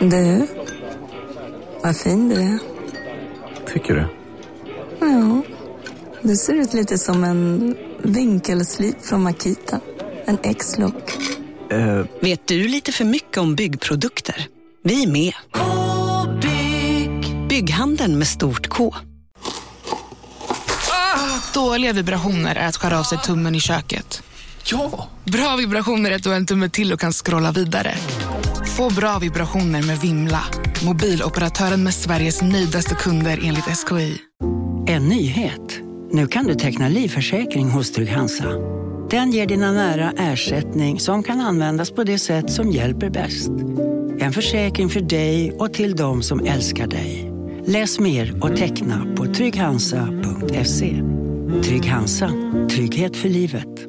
Du, vad fin du är. Tycker du? Ja, du ser ut lite som en vinkelslip från Makita. En X-look. Eh, Vet du lite för mycket om byggprodukter? Vi är med. -bygg. Bygghandeln med stort K. Dåliga vibrationer är att skära av sig tummen i köket. ja! Bra vibrationer är att du har en tumme till och kan scrolla vidare. Få bra vibrationer med Vimla. Mobiloperatören med Sveriges nöjdaste kunder enligt SKI. En nyhet. Nu kan du teckna livförsäkring hos Trygg-Hansa. Den ger dina nära ersättning som kan användas på det sätt som hjälper bäst. En försäkring för dig och till de som älskar dig. Läs mer och teckna på trygghansa.se. Trygg Hansa. Trygghet för livet.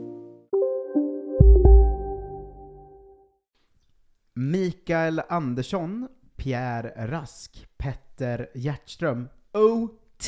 Mikael Andersson, Pierre Rask, Petter Hjertström, OT,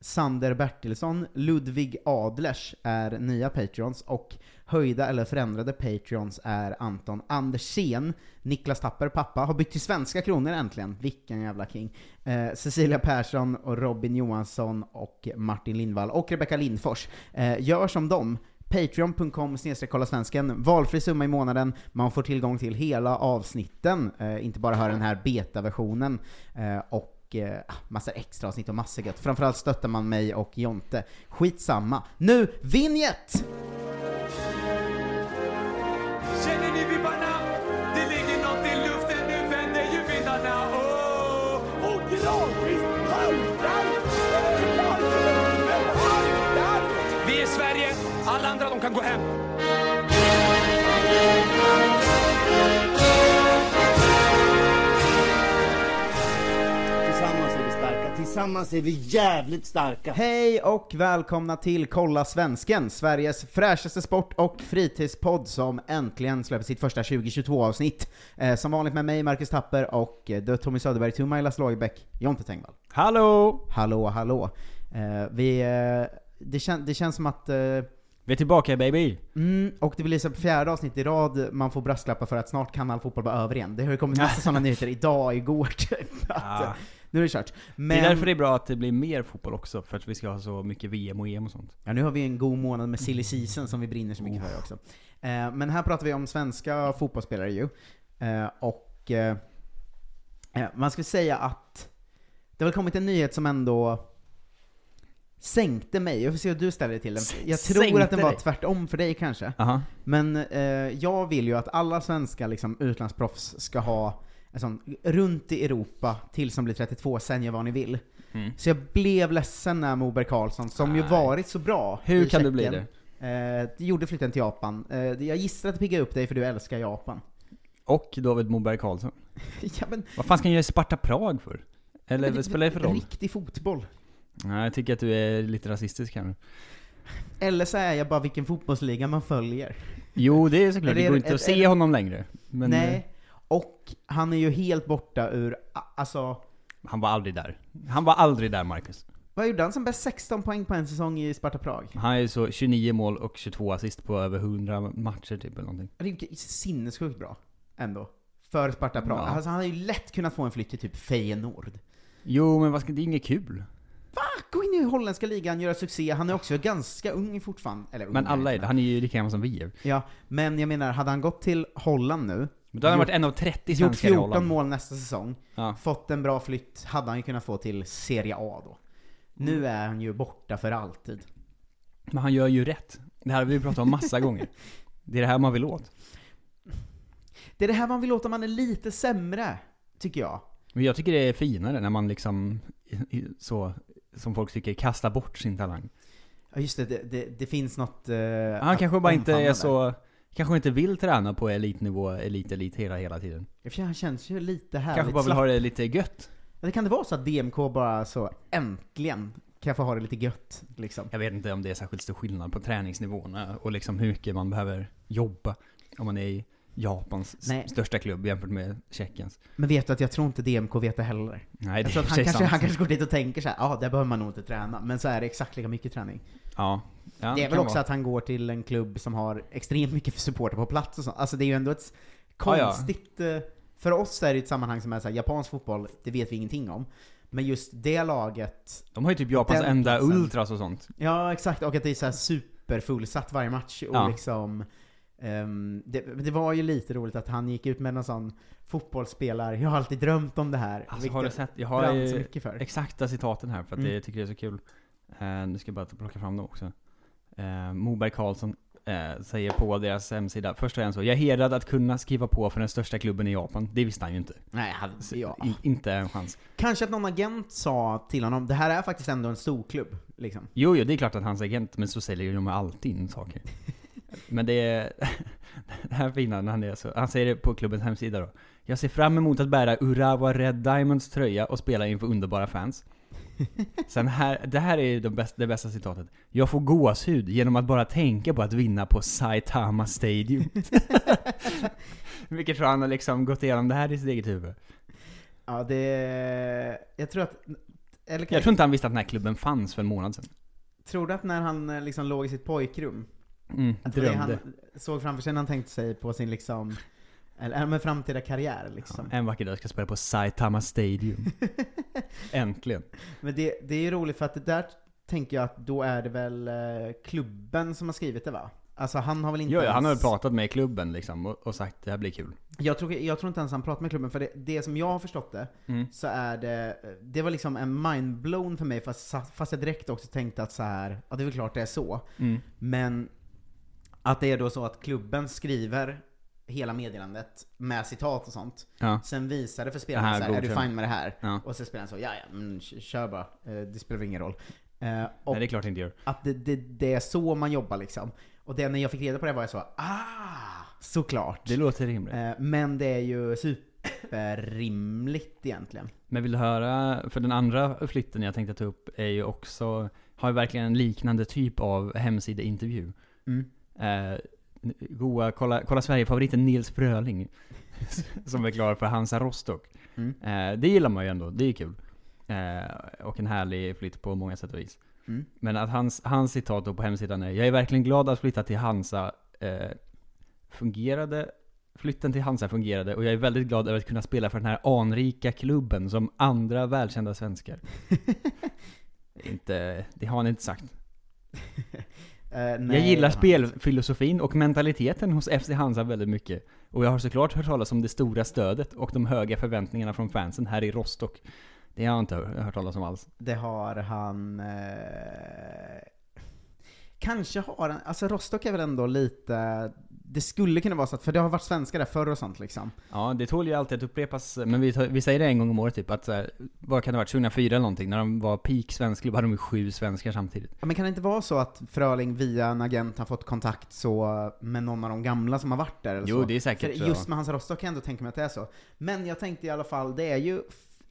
Sander Bertilsson, Ludvig Adlers är nya Patreons och höjda eller förändrade Patreons är Anton Andersén, Niklas Tapper, pappa, har bytt till svenska kronor äntligen, vilken jävla king. Eh, Cecilia Persson och Robin Johansson och Martin Lindvall och Rebecka Lindfors. Eh, gör som dem, Patreon.com kolla svensken. valfri summa i månaden, man får tillgång till hela avsnitten, eh, inte bara höra den här betaversionen eh, och eh, ah, massor extra avsnitt och massor gött. Framförallt stöttar man mig och Jonte. Skitsamma. Nu, vinjett! Känner ni vibbarna? Det ligger något i luften, nu vänder ju vindarna. Oh, oh, gradvis alla andra de kan gå hem. Tillsammans är vi starka, tillsammans är vi jävligt starka. Hej och välkomna till Kolla Svensken, Sveriges fräschaste sport och fritidspodd som äntligen släpper sitt första 2022-avsnitt. Eh, som vanligt med mig, Marcus Tapper, och eh, The Tommy Söderberg, Lasse Lagerbäck, Jonte Tengvall. Hallå! Hallå, hallå. Eh, vi, eh, det, kän, det känns som att eh, Vi är tillbaka baby! Mm, och det blir så fjärde avsnitt i rad man får brasklappar för att snart kan all fotboll vara över igen. Det har ju kommit massa sådana nyheter idag, igår, typ. Ja. eh, Nu är det kört. Men, Det är därför det är bra att det blir mer fotboll också, för att vi ska ha så mycket VM och EM och sånt. Ja, nu har vi en god månad med silly season som vi brinner så mycket för också. Eh, men här pratar vi om svenska fotbollsspelare ju. Eh, och eh, eh, man skulle säga att det har kommit en nyhet som ändå sänkte mig. Jag får se hur du ställer dig till den. Jag tror Sänkte att den var dig? tvärtom för dig kanske. Aha. Men eh, jag vill ju att alla svenska liksom, utlandsproffs ska ha en sån, runt i Europa tills de blir 32, sen gör vad ni vill. Mm. Så jag blev ledsen när Moberg Karlsson, som ju Nej. varit så bra Hur i kan du bli Tjeckien, Eh, gjorde flytten till Japan. Eh, jag gissar att det piggar upp dig för du älskar Japan. Och David Moberg Karlsson. ja men, Vad fan ska han göra i Sparta Prag för? Eller spelar det för roll? Riktig fotboll. Nej, jag tycker att du är lite rasistisk här nu. Eller så är jag bara vilken fotbollsliga man följer. Jo, det är såklart. Det- Det går inte att se honom längre. Men eh, Nej. Och han är ju helt borta ur, alltså, han var aldrig där. Han var aldrig där, Marcus. vad gjorde han som bäst? 16 poäng på en säsong i Sparta Prag? Han är så 29 mål och 22 assist på över 100 matcher typ eller någonting. Det är ju sinnessjukt bra, ändå. För Sparta Prag. Ja. Alltså han hade ju lätt kunnat få en flytt till typ Feyenoord. Jo, men vad ska, det är inget kul. Gå in i holländska ligan, göra succé. Han är också ganska ung fortfarande. Eller ung, Men alla är det. Han är ju lika gammal som vi är. Ja, men jag menar, hade han gått till Holland nu, Men då hade han Gjort- varit en av 30 gjort svenskar i 14 Holland. mål nästa säsong, Ja. fått en bra flytt, hade han ju kunnat få till Serie A då. Nu är han ju borta för alltid. Men han gör ju rätt. Det här har vi pratat om massa gånger. Det är det här man vill åt. Det är det här man vill låta man är lite sämre, tycker jag. Men jag tycker det är finare när man liksom, i- i- så, som folk tycker, kastar bort sin talang. Ja just det, det, det, det finns något... Uh, Han kanske bara inte är så, kanske inte vill träna på elitnivå, elit, elit hela, hela tiden. Jag han känns ju lite härligt Kanske bara vill ha det lite gött. Eller kan det vara så att DMK bara så, äntligen, kan jag få ha det lite gött, liksom? Jag vet inte om det är särskilt stor skillnad på träningsnivåerna och liksom hur mycket man behöver jobba om man är i Japans Nej. största klubb jämfört med Tjeckiens. Men vet du att jag tror inte DMK vet det heller. Nej, det Jag tror att han kanske, sant. han kanske går dit och tänker så här, ja, där behöver man nog inte träna. Men så är det exakt lika mycket träning. Ja. ja det är väl också vara. att han går till en klubb som har extremt mycket supporter på plats och sånt. Alltså det är ju ändå ett Ja, ja. konstigt eh, för oss är det ett sammanhang som är så här, japansk fotboll, det vet vi ingenting om. Men just det laget, De har ju typ Japans enda platsen. ultras och sånt. ja exakt, och att det är så här superfullsatt varje match och Ja. liksom ehm, det, det var ju lite roligt att han gick ut med någon sån fotbollsspelare, jag har alltid drömt om det här. Alltså har du sett? Jag har så mycket för. exakta citaten här för att Mm. jag tycker det är så kul. Eh, nu ska jag bara plocka fram dem också. Eh, Moberg Karlsson eh, säger på deras hemsida, först och främst så, jag är hedrad att kunna skriva på för den största klubben i Japan. Det visste han ju inte. Nej, hade, ja. I, inte en chans. Kanske att någon agent sa till honom, det här är faktiskt ändå en storklubb, liksom. Jo, jo, det är klart att hans agent, men så säljer ju de alltid in saker. men det är, det här fina när han är så, han säger det på klubbens hemsida då. Jag ser fram emot att bära Urawa Red Diamonds tröja och spela inför underbara fans. Sen här, det här är det bästa, det bästa citatet. Jag får gåshud genom att bara tänka på att vinna på Saitama Stadium. Vilket tror han har liksom gått igenom det här i sitt eget huvud. Ja, det... Jag tror att... Eller Jag tror inte han visste att den här klubben fanns för en månad sedan. Tror du att när han eh, liksom låg i sitt pojkrum, Mm, att det han såg framför sig när han tänkte sig på sin liksom, eller ja, men framtida karriär liksom. En vacker dag ska jag spela på Saitama Stadium. Äntligen. Men det, det är ju roligt för att det där tänker jag att då är det väl eh, klubben som har skrivit det va? Alltså han har väl inte Jo, ja, han har ens- väl pratat med klubben liksom och, och sagt det här blir kul. Jag tror, jag tror inte ens han pratar med klubben, för det, det som jag har förstått det, Mm. så är det, det var liksom en mindblown för mig, fast, fast jag direkt också tänkte att så här, ja det är väl klart det är så. Mm. Men att det är då så att klubben skriver hela meddelandet med citat och sånt. Ja. Sen visar det för Det spelarna här så här, är du fine med det här? Ja. Och så spelar han så, ja ja, men kör bara, Eh, det spelar ingen roll. Eh, och Nej, det är klart det inte gör. att det, det, det är så man jobbar liksom. Och det, när jag fick reda på det var jag så, ah, såklart. Det låter rimligt. Eh, Men det är ju superrimligt egentligen. Men vill du höra, för den andra flytten jag tänkte ta upp är ju också, har ju verkligen en liknande typ av hemsideintervju. Mm. Eh, goa, kolla, kolla Sverige-favoriten Nils Fröling. som är klar för Hansa Rostock. Mm. Eh, det gillar man ju ändå, det är kul. Eh, och en härlig flytt på många sätt och vis. Mm. Men att hans, hans citat då på hemsidan är Jag är verkligen glad att flytta till Hansa eh, fungerade Flytten till Hansa fungerade och jag är väldigt glad över att kunna spela för den här anrika klubben som andra välkända svenskar. inte, det har han inte sagt. Eh, jag nej, gillar det har spelfilosofin och mentaliteten hos FC Hansa väldigt mycket. Och jag har såklart hört talas om det stora stödet och de höga förväntningarna från fansen här i Rostock. Det har jag inte hört, hört talas om alls. Det har han... Eh, kanske har han... Alltså Rostock är väl ändå lite... Det skulle kunna vara så att, för det har varit svenskar där förr och sånt liksom. Ja, det tål ju alltid att upprepas, men vi, tar, vi säger det en gång om året typ, att så här, vad kan det ha varit, 2004 eller någonting, när de var peak svensk klubb hade de ju sju svenskar samtidigt. Ja, Men kan det inte vara så att Fröling via en agent har fått kontakt så med någon av de gamla som har varit där eller Jo, så? det är säkert För så. just med Hansa Rostock kan jag ändå tänka mig att det är så. Men jag tänkte i alla fall, det är ju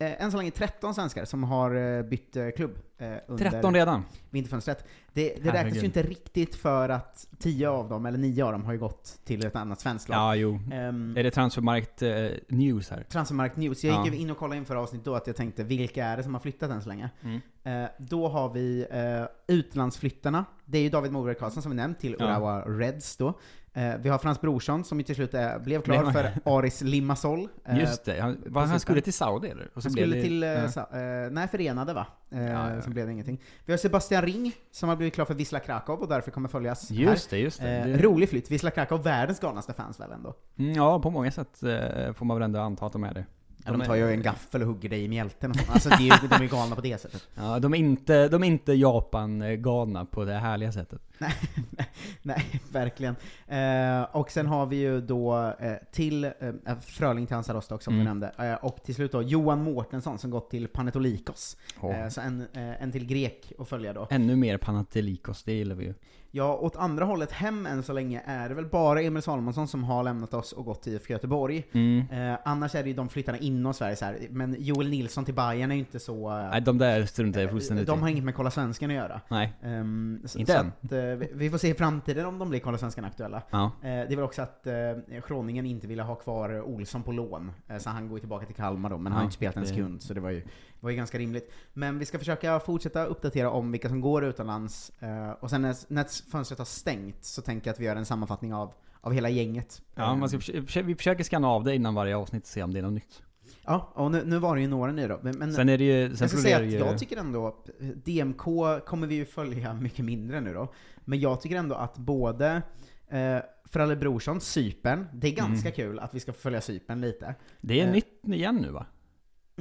än så länge 13 svenskar som har eh, bytt eh, klubb eh, under 13 redan? vinterfönstret. Det, det räknas Herregud. ju inte riktigt för att 10 av dem, eller 9 av dem, har ju gått till ett annat svenskt lag. Ja, jo. Ehm, Är det Transfermarkt eh, News här? Transfermarkt News. Jag Ja. gick ju in och kollade inför avsnitt då att jag tänkte, vilka är det som har flyttat än så länge? Mm. Eh, då har vi eh, utlandsflyttarna. Det är ju David Moberg Karlsson som vi nämnt till Ja. Urawa Reds då. Eh, vi har Frans Brorsson som ju till slut eh, blev klar för Aris Limassol. Eh, Just det, han, var, han skulle till Saudi eller? Och så Han skulle det- till, ja. sa, eh, nej Förenade va? Eh, Ja, ja. Som blev det ingenting. Vi har Sebastian Ring som har blivit klar för Wisla Krakow och därför kommer följas Just här. det, just det. Det- Rolig flytt. Wisla Krakow, världens galnaste fans väl ändå? Mm, Ja, på många sätt får man väl ändå anta att de är det. Ja, de tar ju en gaffel och hugger dig i mjälten och sånt. Alltså det är, ju- de är ju galna på det sättet. Ja, de är inte, de är inte Japan-galna på det härliga sättet. Nej, nej, verkligen. Eh, och sen har vi ju då eh, till eh, Fröling till Hansa Rostock som Mm. du nämnde, eh, och till slut då Johan Mårtensson som gått till Panetolikos. Ja. Eh, så en, eh, en till grek att följa då. Ännu mer Panathinaikos, det gillar vi ju. Ja, åt andra hållet hem än så länge är det väl bara Emil Salomonsson som har lämnat oss och gått till IFK Göteborg. Mm. Eh, annars är det ju de flyttarna inom Sverige så här. men Joel Nilsson till Bayern är ju inte så... eh, Nej, de där struntar jag fullständigt de har inget med Kolla Svenskan att göra. Nej. Så, Inte så än. Att, eh, vi- vi får se i framtiden om de blir Kolla Svenskan aktuella. Ja. Eh, det är väl också att eh, Schroningen inte ville ha kvar Olsson på lån, eh, så han går ju tillbaka till Kalmar då, men han har Ja, inte spelat en sekund, så det var ju, var ju ganska rimligt. Men vi ska försöka fortsätta uppdatera om vilka som går utomlands, eh, och sen när, när fönstret har stängt så tänker jag att vi gör en sammanfattning av av hela gänget. Ja, man ska, vi försöker scanna av det innan varje avsnitt och se om det är något nytt. Ja, och nu, nu var det ju några nya då. Men, Sen är det ju, sen jag ska säga att ju... jag tycker ändå, DMK kommer vi ju följa mycket mindre nu då. Men jag tycker ändå att både eh, Fralle Brorsson, Cypern, det är ganska Mm. kul att vi ska följa Cypern lite. Det är Eh, nytt igen nu va?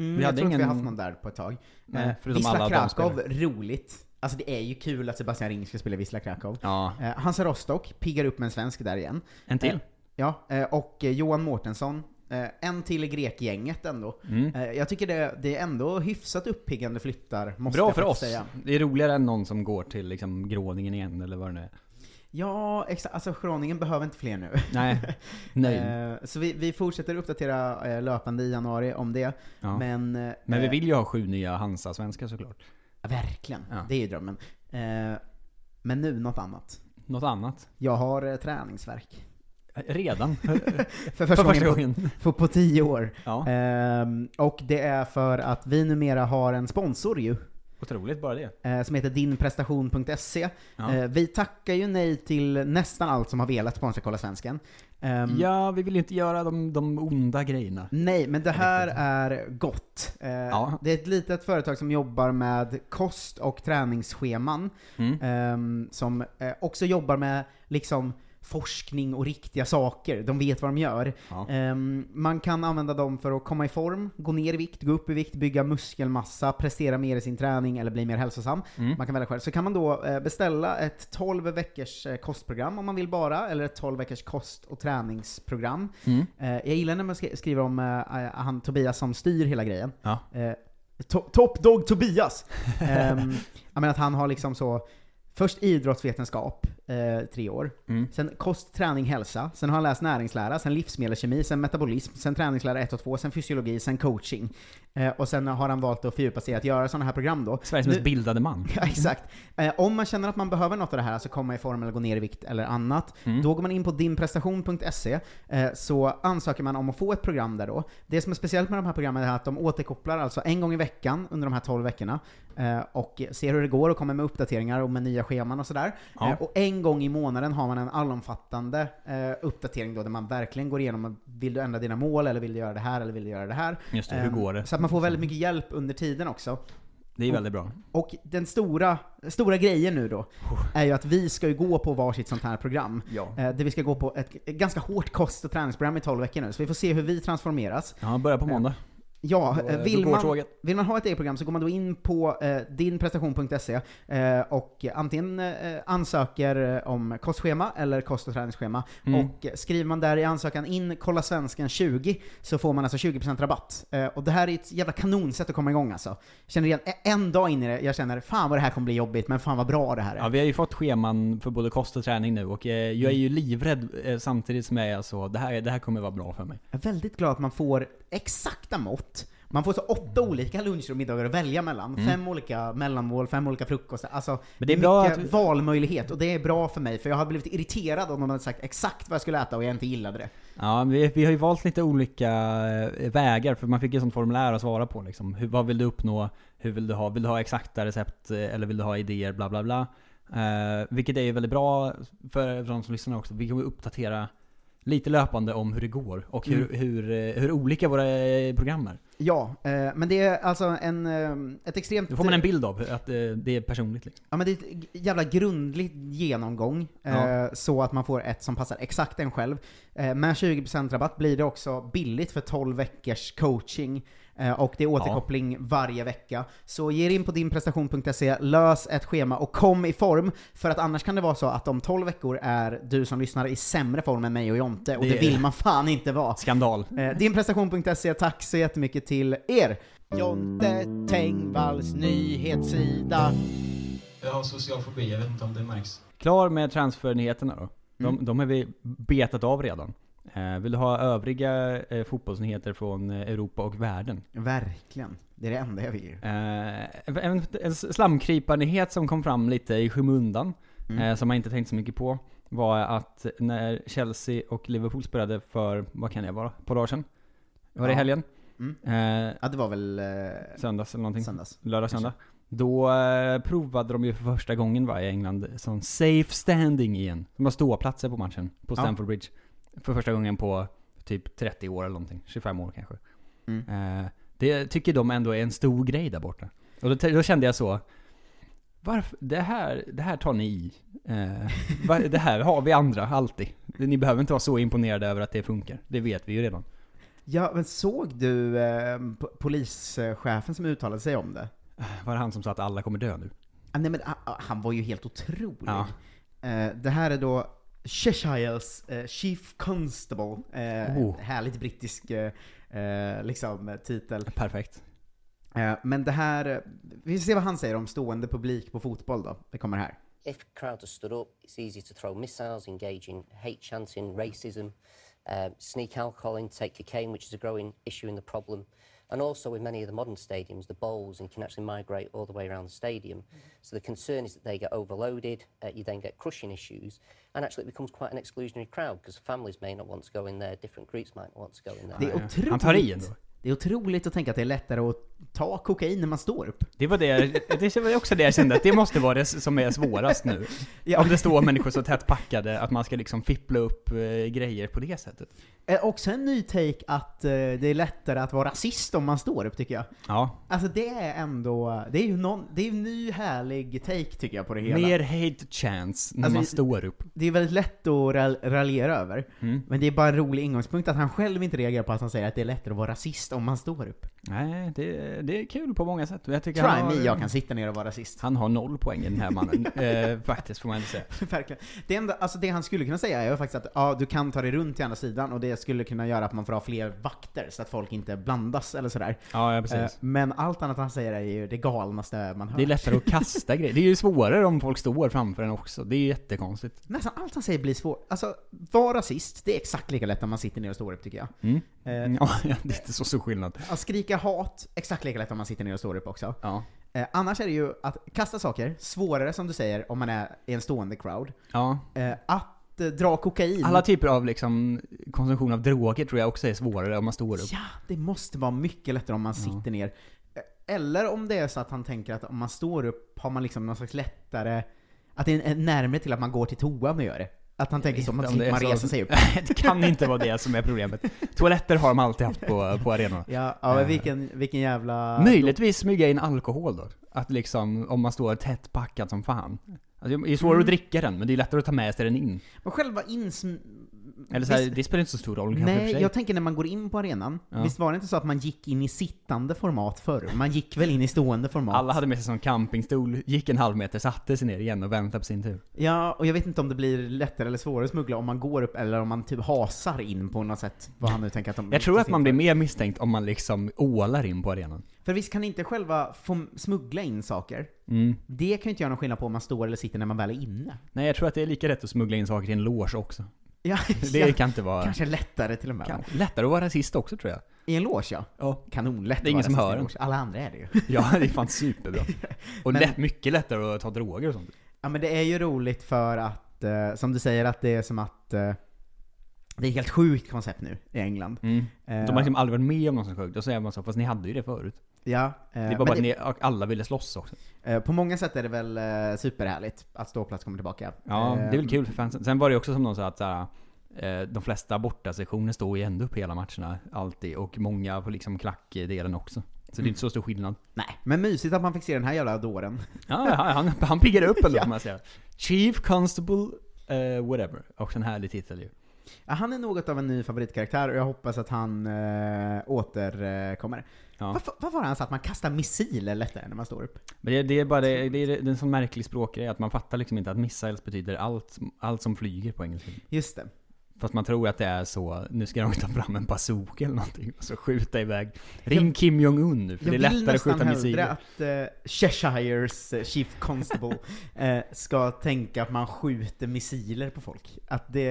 Mm, Vi jag hade tror inte vi ingen- haft någon där på ett tag. Nej, eh, förutom alla de Krakow, roligt. Alltså det är ju kul att Sebastian Ring ska spela Wisla Krakow. Ja. Eh, Hansa Rostock piggar upp med en svensk där igen. En till? Eh, ja, eh, och Johan Mårtensson, en till i grekgänget ändå. Mm. Jag tycker det, det är ändå hyfsat uppiggande flyttar, måste Bra jag för oss. säga. Det är roligare än någon som går till liksom Gråningen igen, eller vad det nu är. Ja, exakt. Alltså Groningen behöver inte fler nu. Nej. Nej. Eh, så vi, vi fortsätter uppdatera eh, löpande i januari om det. Ja. Men, eh, Men vi vill ju ha sju nya Hansa-svenskar såklart. Verkligen, Ja. det är ju drömmen. Eh, men nu något annat. Något annat? Jag har eh, träningsverk. Redan? för första, gången, gången. På, på tio år. Ja. Ehm, och det är för att vi numera har en sponsor ju. Otroligt bara det. eh, som heter dinprestation.se. Ja. Eh, vi tackar ju nej till nästan allt som har velat sponsra Kolla Svensken. Ehm, Ja, vi vill ju inte göra de, de onda grejerna. Nej, men det här är gott. Eh, Ja. Det är ett litet företag som jobbar med kost och träningsscheman. Mm. ehm, som också jobbar med liksom forskning och riktiga saker. De vet vad de gör. Ja. Ehm, man kan använda dem för att komma i form, gå ner i vikt, gå upp i vikt, bygga muskelmassa, prestera mer i sin träning eller bli mer hälsosam. Mm. Man kan välja själv. Så kan man då eh, beställa ett 12 veckors eh, kostprogram om man vill bara, eller ett 12 veckors kost och träningsprogram. Mm. Eh, jag gillar när man skri- skriver om han Tobias som styr hela grejen. Ja. To- Top Dog Tobias! um, jag menar att han har liksom så, först idrottsvetenskap, eh, tre år. Mm. Sen kost, träning, hälsa. Sen har han läst näringslära, sen livsmedelskemi, sen metabolism, sen träningslära 1 och 2, sen fysiologi, sen coaching. Eh, och sen har han valt att fördjupa sig i att göra sådana här program då. Sveriges mest bildade man. Ja, exakt. Eh, om man känner att man behöver något av det här, alltså komma i form eller gå ner i vikt eller annat, Mm. då går man in på dinprestation.se, eh, så ansöker man om att få ett program där då. Det som är speciellt med de här programmen är att de återkopplar alltså en gång i veckan under de här 12 veckorna, eh, och ser hur det går och kommer med uppdateringar och med nya scheman och sådär. Ja. Eh, och en gång i månaden har man en allomfattande eh, uppdatering då, där man verkligen går igenom, vill du ändra dina mål, eller vill du göra det här, eller vill du göra det här? Just det, hur Ehm, går det? Så att man får väldigt mycket hjälp under tiden också. Det är väldigt bra. Och den stora, stora grejen nu då, är ju att vi ska ju gå på varsitt sånt här program. Ja. Eh, där vi ska gå på ett, ett ganska hårt kost och träningsprogram i 12 veckor nu, så vi får se hur vi transformeras. Ja, börjar på måndag. Ja, Då, eh, då vill går man, vill man ha ett eget program så går man då in på eh, dinprestation.se eh, och antingen eh, ansöker eh, om kostschema eller kost och träningsschema. Mm. Och skriver man där i ansökan in kolla svensken 20 så får man alltså 20% rabatt. Eh, och det här är ett jävla kanonsätt att komma igång alltså. Känner igen, en dag in i det, jag känner fan vad det här kommer bli jobbigt, men fan vad bra det här är. Ja, vi har ju fått scheman för både kost och träning nu och jag är ju livrädd eh, samtidigt som jag är så, det här, det här kommer vara bra för mig. Jag är väldigt glad att man får exakta mått. Man får så åtta olika luncher och middagar att välja mellan. Mm. Fem olika mellanmål, fem olika frukostar. Alltså, Men det är bra mycket att- valmöjlighet, och det är bra för mig, för jag hade blivit irriterad om de hade sagt exakt vad jag skulle äta och jag inte gillade det. Ja, vi, vi har ju valt lite olika eh, vägar, för man fick ju sånt formulär att svara på liksom. Hur, vad vill du uppnå? Hur vill du ha? Vill du ha exakta recept? eh, Eller vill du ha idéer? Bla bla bla. Eh, vilket är ju väldigt bra för, för de som lyssnar också. Vi kommer uppdatera lite löpande om hur det går och hur, Mm. hur, eh, hur olika våra eh, program är. Ja, eh, men det är alltså en, ett extremt... Då får man en bild av att det är personligt liksom. Ja men det är ett jävla grundligt genomgång, Ja. så att man får ett som passar exakt en själv. Med 20% rabatt blir det också billigt för 12 veckors coaching, och det är återkoppling varje vecka. Så ge er in på dinprestation.se, lös ett schema och kom i form, för att annars kan det vara så att om 12 veckor är du som lyssnar i sämre form än mig och Jonte, och det, Det vill man fan inte vara. Skandal. Eh, dinprestation.se, tack så jättemycket till er! Jonte Tengvalls nyhetssida. Jag har social fobi, jag vet inte om det märks. Klar med transfernyheterna då. De, Mm. de har vi betat av redan. Eh, vill du ha övriga eh, fotbollsnyheter från eh, Europa och världen? Verkligen. Det är det enda jag vill. En, en slamkryparnyhet som kom fram lite i skymundan, Mm. som man inte tänkt så mycket på, var att när Chelsea och Liverpool spelade för, vad kan det vara, på dagar sedan? Var det Ja. helgen? Mm. Eh, Ja, det var väl... Eh, söndags eller någonting? Söndags. Lördag, söndag. Då eh, provade de ju för första gången va, i England, sån safe standing igen. De har ståplatser på matchen, på Ja. Stamford Bridge. För första gången på typ 30 år eller någonting. 25 år kanske. Mm. Eh, det tycker de ändå är en stor grej där borta. Och då, då kände jag så, varför, det här, det här tar ni i. Eh, va- det här har vi andra alltid. Ni behöver inte vara så imponerade över att det funkar. Det vet vi ju redan. Ja, men såg du eh, polischefen som uttalade sig om det? Var det han som sa att alla kommer dö nu? Ah, nej men ah, ah, han var ju helt otrolig. Ja. Eh, det här är då Cheshires eh, Chief Constable. Eh, Oh. Härligt brittisk eh, eh, liksom, titel. Perfekt. Eh, men det här, eh, vi får se vad han säger om stående publik på fotboll då. Det kommer här. If crowds are stood up, it's easy to throw missiles, engage in hate chanting, racism, uh, sneak alcohol in, take cocaine, which is a growing issue in the problem. And also with many of the modern stadiums, the bowls and can actually migrate all the way around the stadium. So the concern is that they get overloaded, uh, you then get crushing issues, and actually it becomes quite an exclusionary crowd because families may not want to go in there, different groups might not want to go in there. Det är otroligt. Det är otroligt att tänka att det är lättare att ta kokain när man står upp. Det var det, det var också det jag kände, att det måste vara det som är svårast nu. Ja. Om det står människor så tätt packade, att man ska liksom fippla upp eh, grejer på det sättet. Eh, också en ny take att eh, det är lättare att vara rasist om man står upp tycker jag. Ja. Alltså det är ändå, det är ju någon, det är en ny härlig take tycker jag på det hela. Mer hate chance när Alltså, man står upp. Det är väldigt lätt att ral- raljera över, Mm. men det är bara en rolig ingångspunkt att han själv inte reagerar på att han säger att det är lättare att vara rasist om man står upp. Nej, det, det är kul på många sätt. Jag tycker Try han har, me, jag kan sitta ner och vara rasist. Han har noll poäng den här mannen. eh, faktiskt, får man ändå säga. Verkligen. Det, enda, alltså det han skulle kunna säga är ju faktiskt att ja, du kan ta dig runt till andra sidan och det skulle kunna göra att man får ha fler vakter så att folk inte blandas eller sådär. Ja, ja, precis. Eh, Men allt annat han säger är ju det galnaste man hör. Det är lättare att kasta grejer. Det är ju svårare om folk står framför en också. Det är ju jättekonstigt. Nästan allt han säger blir svårt. Alltså, vara rasist, det är exakt lika lätt om man sitter ner och står upp tycker jag. Mm. Eh, Ja, det är inte så stor skillnad. Att skrika hat, exakt lika lätt om man sitter ner och står upp också. Ja. Eh, annars är det ju att kasta saker, svårare som du säger om man är i en stående crowd. Ja. Eh, att eh, dra kokain. Alla typer av liksom konsumtion av droger tror jag också är svårare om man står upp. Ja, det måste vara mycket lättare om man sitter ner. Eh, Eller om det är så att han tänker att om man står upp har man liksom någon slags lättare, att det är närmare till att man går till toan och gör det. Att han tänker så, man man resa sig upp. Det kan inte vara det som är problemet. Toaletter har de alltid haft på, på arenorna. Ja, ja men Eh, vilken, vilken jävla... Möjligtvis smyga in alkohol då. Att liksom, om man står tätt packad som fan. Alltså, det är svårare Mm. att dricka den, men det är lättare att ta med sig den in. Men själva insm... Eller så här, Visst- det spelar inte så stor roll kanske och för Nej, sig. jag tänker när man går in på arenan, Ja. visst var det inte så att man gick in i sittande format förr? Man gick väl in i stående format? Alla hade med sig som campingstol, gick en halv meter, satte sig ner igen och väntade på sin tur. Ja, och jag vet inte om det blir lättare eller svårare att smuggla om man går upp eller om man typ hasar in på något sätt. Vad han nu tänker att de... Jag tror att man blir mer misstänkt om man liksom ålar in på arenan. För visst kan inte själva få smuggla in saker? Mm. Det kan ju inte göra någon skillnad på om man står eller sitter när man väl är inne. Nej, jag tror att det är lika rätt att smuggla in saker i en loge också. Ja, Det kan inte vara... Kanske lättare till och med. Kan, lättare att vara rasist också tror jag. I en loge ja. Ja. Kanonlätt Det är ingen som hör en. Alla andra är det ju. Ja, det är fan superbra. Och Men- lätt, mycket lättare att ta droger och sånt. Ja men det är ju roligt för att, eh, som du säger, att det är som att eh, det är ett helt sjukt koncept nu i England. Mm. Eh, De har liksom aldrig varit med om någon som sjukt. Då säger man så, fast ni hade ju det förut. Ja. eh, Det är men bara att det- ni och alla ville slåss också. Eh, På många sätt är det väl eh, superhärligt att ståplats kommer tillbaka. Ja, det är Eh, väl kul för fansen. Sen var det också som någon sa att såhär, eh, de flesta bortasektioner står ju ändå upp hela matcherna, alltid. Och många på liksom klackdelen också. Så det är Mm. inte så stor skillnad. Nej, men mysigt att man fick se den här jävla dåren. Ja, han, han, piggar upp ändå Ja. kan man säga. Chief Constable, eh, whatever. Också en härlig titel ju. Ja, han är något av en ny favoritkaraktär och jag hoppas att han äh, återkommer. Ja. Varför, varför var det han sa att man kastar missiler lättare när man står upp? Men det, det är bara det, det, är, det är en sån märklig språkgrej att man fattar liksom inte att missiles betyder allt, allt som flyger på engelska. Just det. Fast man tror att det är så, nu ska de ta fram en bazooka eller någonting och så skjuta iväg. Ring Kim Jong-Un nu, för det är Jag vill lättare att nästan skjuta missiler. att uh, Cheshires eh, Chief Constable eh, ska tänka att man skjuter missiler på folk. Att det,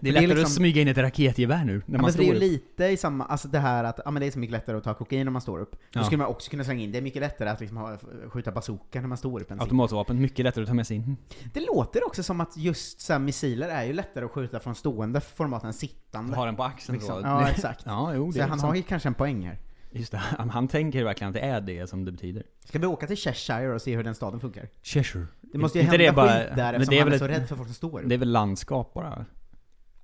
Det är lättare liksom- att smyga in ett raketgevär nu, när Ja, man men för det är står ju upp. lite i samma, alltså det här att, ja men det är så mycket lättare att ta kokain när man står upp. Då Ja. skulle man också kunna slänga in, det är mycket lättare att liksom ha, skjuta bazooka när man står upp. Automatvapen, mycket lättare att ta med sig in. Det låter också som att just så här, missiler är ju lättare att skjuta från stående format än sittande. Ha den på axeln Liksom. så. Ja, exakt. Ja, jo, det så han sant. har ju kanske en poäng här. Just det, han, tänker verkligen att det är det som det betyder. Ska vi åka till Cheshire och se hur den staden funkar? Cheshire. Det måste ju Inte hända det bara- skit där men eftersom det är han är så ett- rädd för folk som står. Det är väl landskap bara?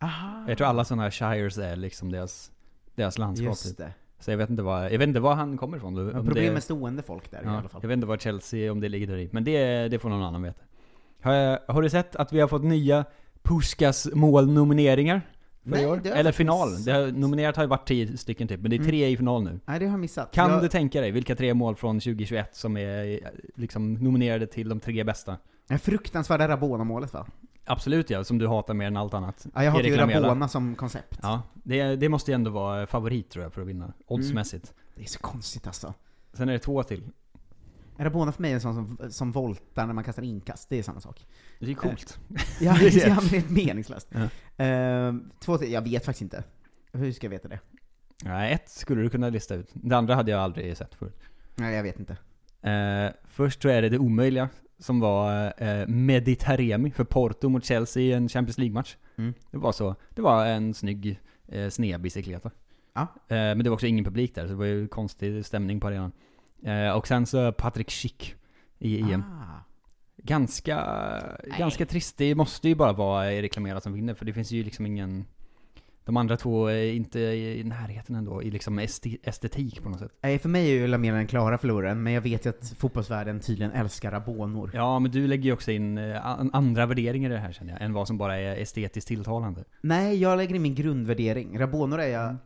Aha. Jag tror alla sådana här shires är liksom deras, deras landskap Just typ. det. Så jag vet inte vad, jag vet inte var han kommer ifrån. Om problem det- med stående folk där i Ja, alla fall. Jag vet inte vad Chelsea, om det ligger där i. Men det, det får någon annan veta. Har, har du sett att vi har fått nya Puskas målnomineringar? För Nej, i år? Eller faktiskt final. Det har, nominerat har ju varit tio stycken typ, men det är tre i final nu. Nej, det har jag missat. Kan jag... du tänka dig vilka tre mål från 2021 som är liksom nominerade till de tre bästa? Det fruktansvärda Rabona-målet va? Absolut ja, som du hatar mer än allt annat. Ja, jag hatar ju. Rabona som koncept. Ja, det, det måste ju ändå vara favorit tror jag för att vinna. Oddsmässigt. Det är så konstigt alltså. Sen är det två till. Rabona för mig är en sån som, som voltar när man kastar inkast, det är samma sak. Det är coolt. Eh, ja, det är jävligt meningslöst. Ja. Eh, två till, jag vet faktiskt inte. Hur ska jag veta det? Nej, ett skulle du kunna lista ut. Det andra hade jag aldrig sett förut. Nej, jag vet inte. Eh, först tror jag det är det omöjliga, som var eh, Meditaremi för Porto mot Chelsea i en Champions League-match. Mm. Det var så, det var en snygg eh, snedbicykleta. Ja. Eh, men det var också ingen publik där, så det var ju konstig stämning på arenan. Eh, och sen så Patrick Schick i EM. Ah. Ganska, ganska trist. Det måste ju bara vara Erik Lamela som vinner, för det finns ju liksom ingen... De andra två är inte i närheten ändå, i liksom estetik på något sätt. Nej, för mig är ju Lamela den klara förloraren, men jag vet ju att fotbollsvärlden tydligen älskar Rabonor. Ja, men du lägger ju också in eh, an- andra värderingar i det här känner jag, än vad som bara är estetiskt tilltalande. Nej, jag lägger in min grundvärdering. Rabonor är jag... Mm.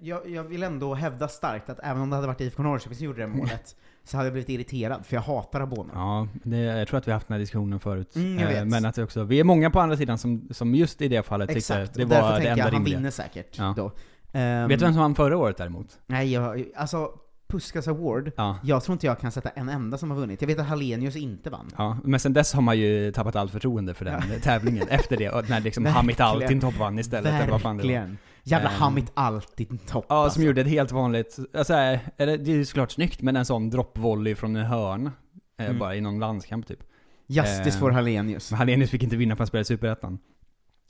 Jag, jag vill ändå hävda starkt att även om det hade varit IFK Norrköping som gjorde det målet, så hade jag blivit irriterad, för jag hatar Rabonor. Ja, det, jag tror att vi har haft den här diskussionen förut. Mm, Eh. Men att det också, vi är många på andra sidan som, som just i det fallet tyckte Exakt, det och därför var det tänker enda jag han rimliga. vinner säkert Ja. då. Ehm, Vet du vem som vann förra året däremot? Nej, jag, alltså Puskas Award, Ja. jag tror inte jag kan sätta en enda som har vunnit. Jag vet att Hallenius inte vann. Ja, men sen dess har man ju tappat allt förtroende för den Ja. tävlingen efter det, när liksom Hamit Verkligen. Altintopp vann istället, eller vad fan det var. Jävla Ehm, Hamit Altintopp Ja, alltså. som gjorde ett helt vanligt, alltså, eh, eller det är ju såklart snyggt, men en sån droppvolley från en hörn, eh, Mm. bara i någon landskamp typ. Justice Eh, for Hallenius. Hallenius fick inte vinna för han spelade i Superettan.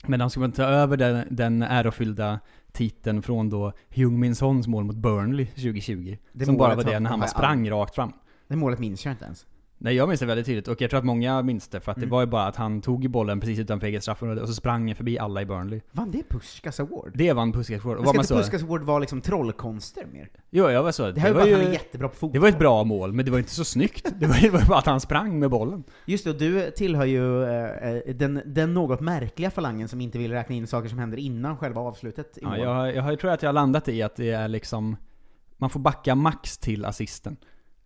Men de skulle ta över den, den ärofyllda titeln från då Heung-Min Sons mål mot Burnley 2020. Det som bara var det när han bara sprang rakt fram. Det målet minns jag inte ens. Nej jag minns det väldigt tydligt, och jag tror att många minns det, för att det Mm. var ju bara att han tog bollen precis utanför eget straffområde och så sprang han förbi alla i Burnley. Vann det Puskas Award? Det vann Puskas Award. Men ska inte Puskas Award vara liksom trollkonster mer? Jo, jag var så. Det här är var bara ju, att han är jättebra på fotboll. Det var ett bra mål, men det var inte så snyggt. Det var ju det bara att han sprang med bollen. Just det, och du tillhör ju eh, eh, den, den något märkliga falangen som inte vill räkna in saker som händer innan själva avslutet i Ja, mål. jag, jag tror att jag har landat i att det är liksom, man får backa max till assisten.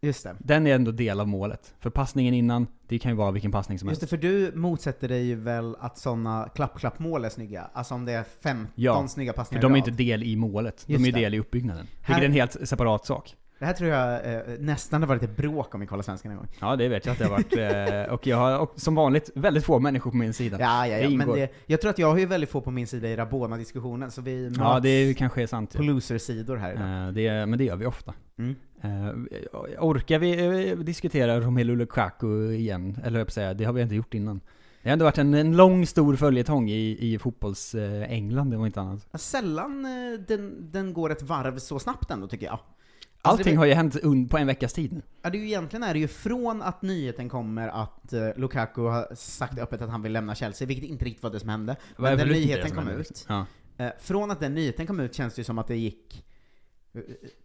Just det. Den är ändå del av målet. För passningen innan, det kan ju vara vilken passning som Just helst. det, för du motsätter dig ju väl att sådana klapp-klapp-mål är snygga? Alltså om det är 15 Ja, snygga för passningar de är i inte rad. del i målet. De Just är ju det. del i uppbyggnaden. Här- Vilket är en helt separat sak. Det här tror jag eh, nästan det var lite bråk om i Kolla Svenskan en gång. Ja, det vet jag att det har varit. eh, och jag har och, som vanligt väldigt få människor på min sida. Ja, ja, ja, men ingår. det, jag tror att jag har ju väldigt få på min sida i Rabona-diskussionen, så vi möts Ja, det är, kanske är sant. på loser-sidor här idag. Eh, det, men det gör vi ofta. Mm. Eh, orkar vi eh, diskutera Romelu Lukaku igen? Eller jag säga, det har vi inte gjort innan. Det har ändå varit en, en lång, stor följetong i, i fotbolls-England, det var inte annat. Ja, Sällan eh, den, den går ett varv så snabbt ändå, tycker jag. Allting det- har ju hänt på en veckas tid nu. Ja, det är ju egentligen är det ju från att nyheten kommer att eh, Lukaku har sagt öppet att han vill lämna Chelsea, vilket inte riktigt var det som hände. Men den nyheten kom ut. Ja. Eh, från att den nyheten kom ut känns det ju som att det gick eh,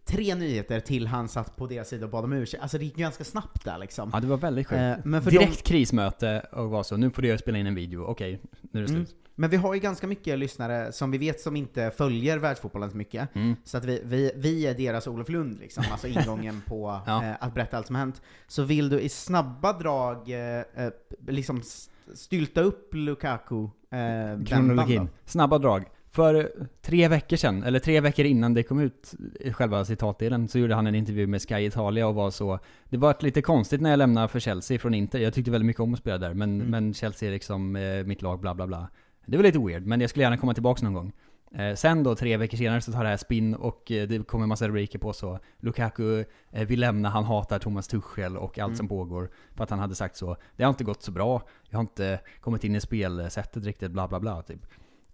tre nyheter till han satt på deras sida och bad om ursäkt. Alltså det gick ganska snabbt där liksom. ja, det var väldigt sjukt. Eh, men för Direkt krismöte och var så, nu får du spela in en video, okej, nu är det Mm. slut. Men vi har ju ganska mycket lyssnare som vi vet som inte följer världsfotbollen så mycket. Mm. Så att vi, vi, vi är deras Olof Lund liksom, alltså ingången på Ja. eh, att berätta allt som hänt. Så vill du i snabba drag eh, eh, liksom stylta upp Lukaku eh, Kronologin. Snabba drag. För tre veckor sedan, eller tre veckor innan det kom ut, i själva citatdelen, så gjorde han en intervju med Sky Italia och var så Det var lite konstigt när jag lämnade för Chelsea från Inter, jag tyckte väldigt mycket om att spela där, men, Mm. men Chelsea är liksom eh, mitt lag, bla bla bla. Det var lite weird, men jag skulle gärna komma tillbaka någon gång. Eh, sen då, tre veckor senare, så tar det här spinn och eh, det kommer en massa rubriker på så Lukaku eh, vill lämna, han hatar Thomas Tuchel och allt Mm. som pågår. För att han hade sagt så, det har inte gått så bra, jag har inte kommit in i spelsättet riktigt, bla bla bla typ.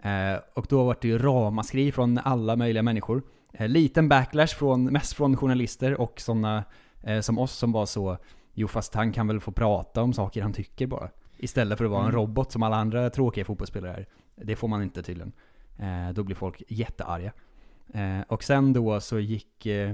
Eh, och då var det ju ramaskri från alla möjliga människor. eh, liten backlash från, mest från journalister och sådana eh, som oss som var så Jo fast han kan väl få prata om saker han tycker bara. Istället för att vara en Mm. robot som alla andra tråkiga fotbollsspelare är. Det får man inte tydligen. Eh, då blir folk jättearga. Eh, och sen då så gick eh,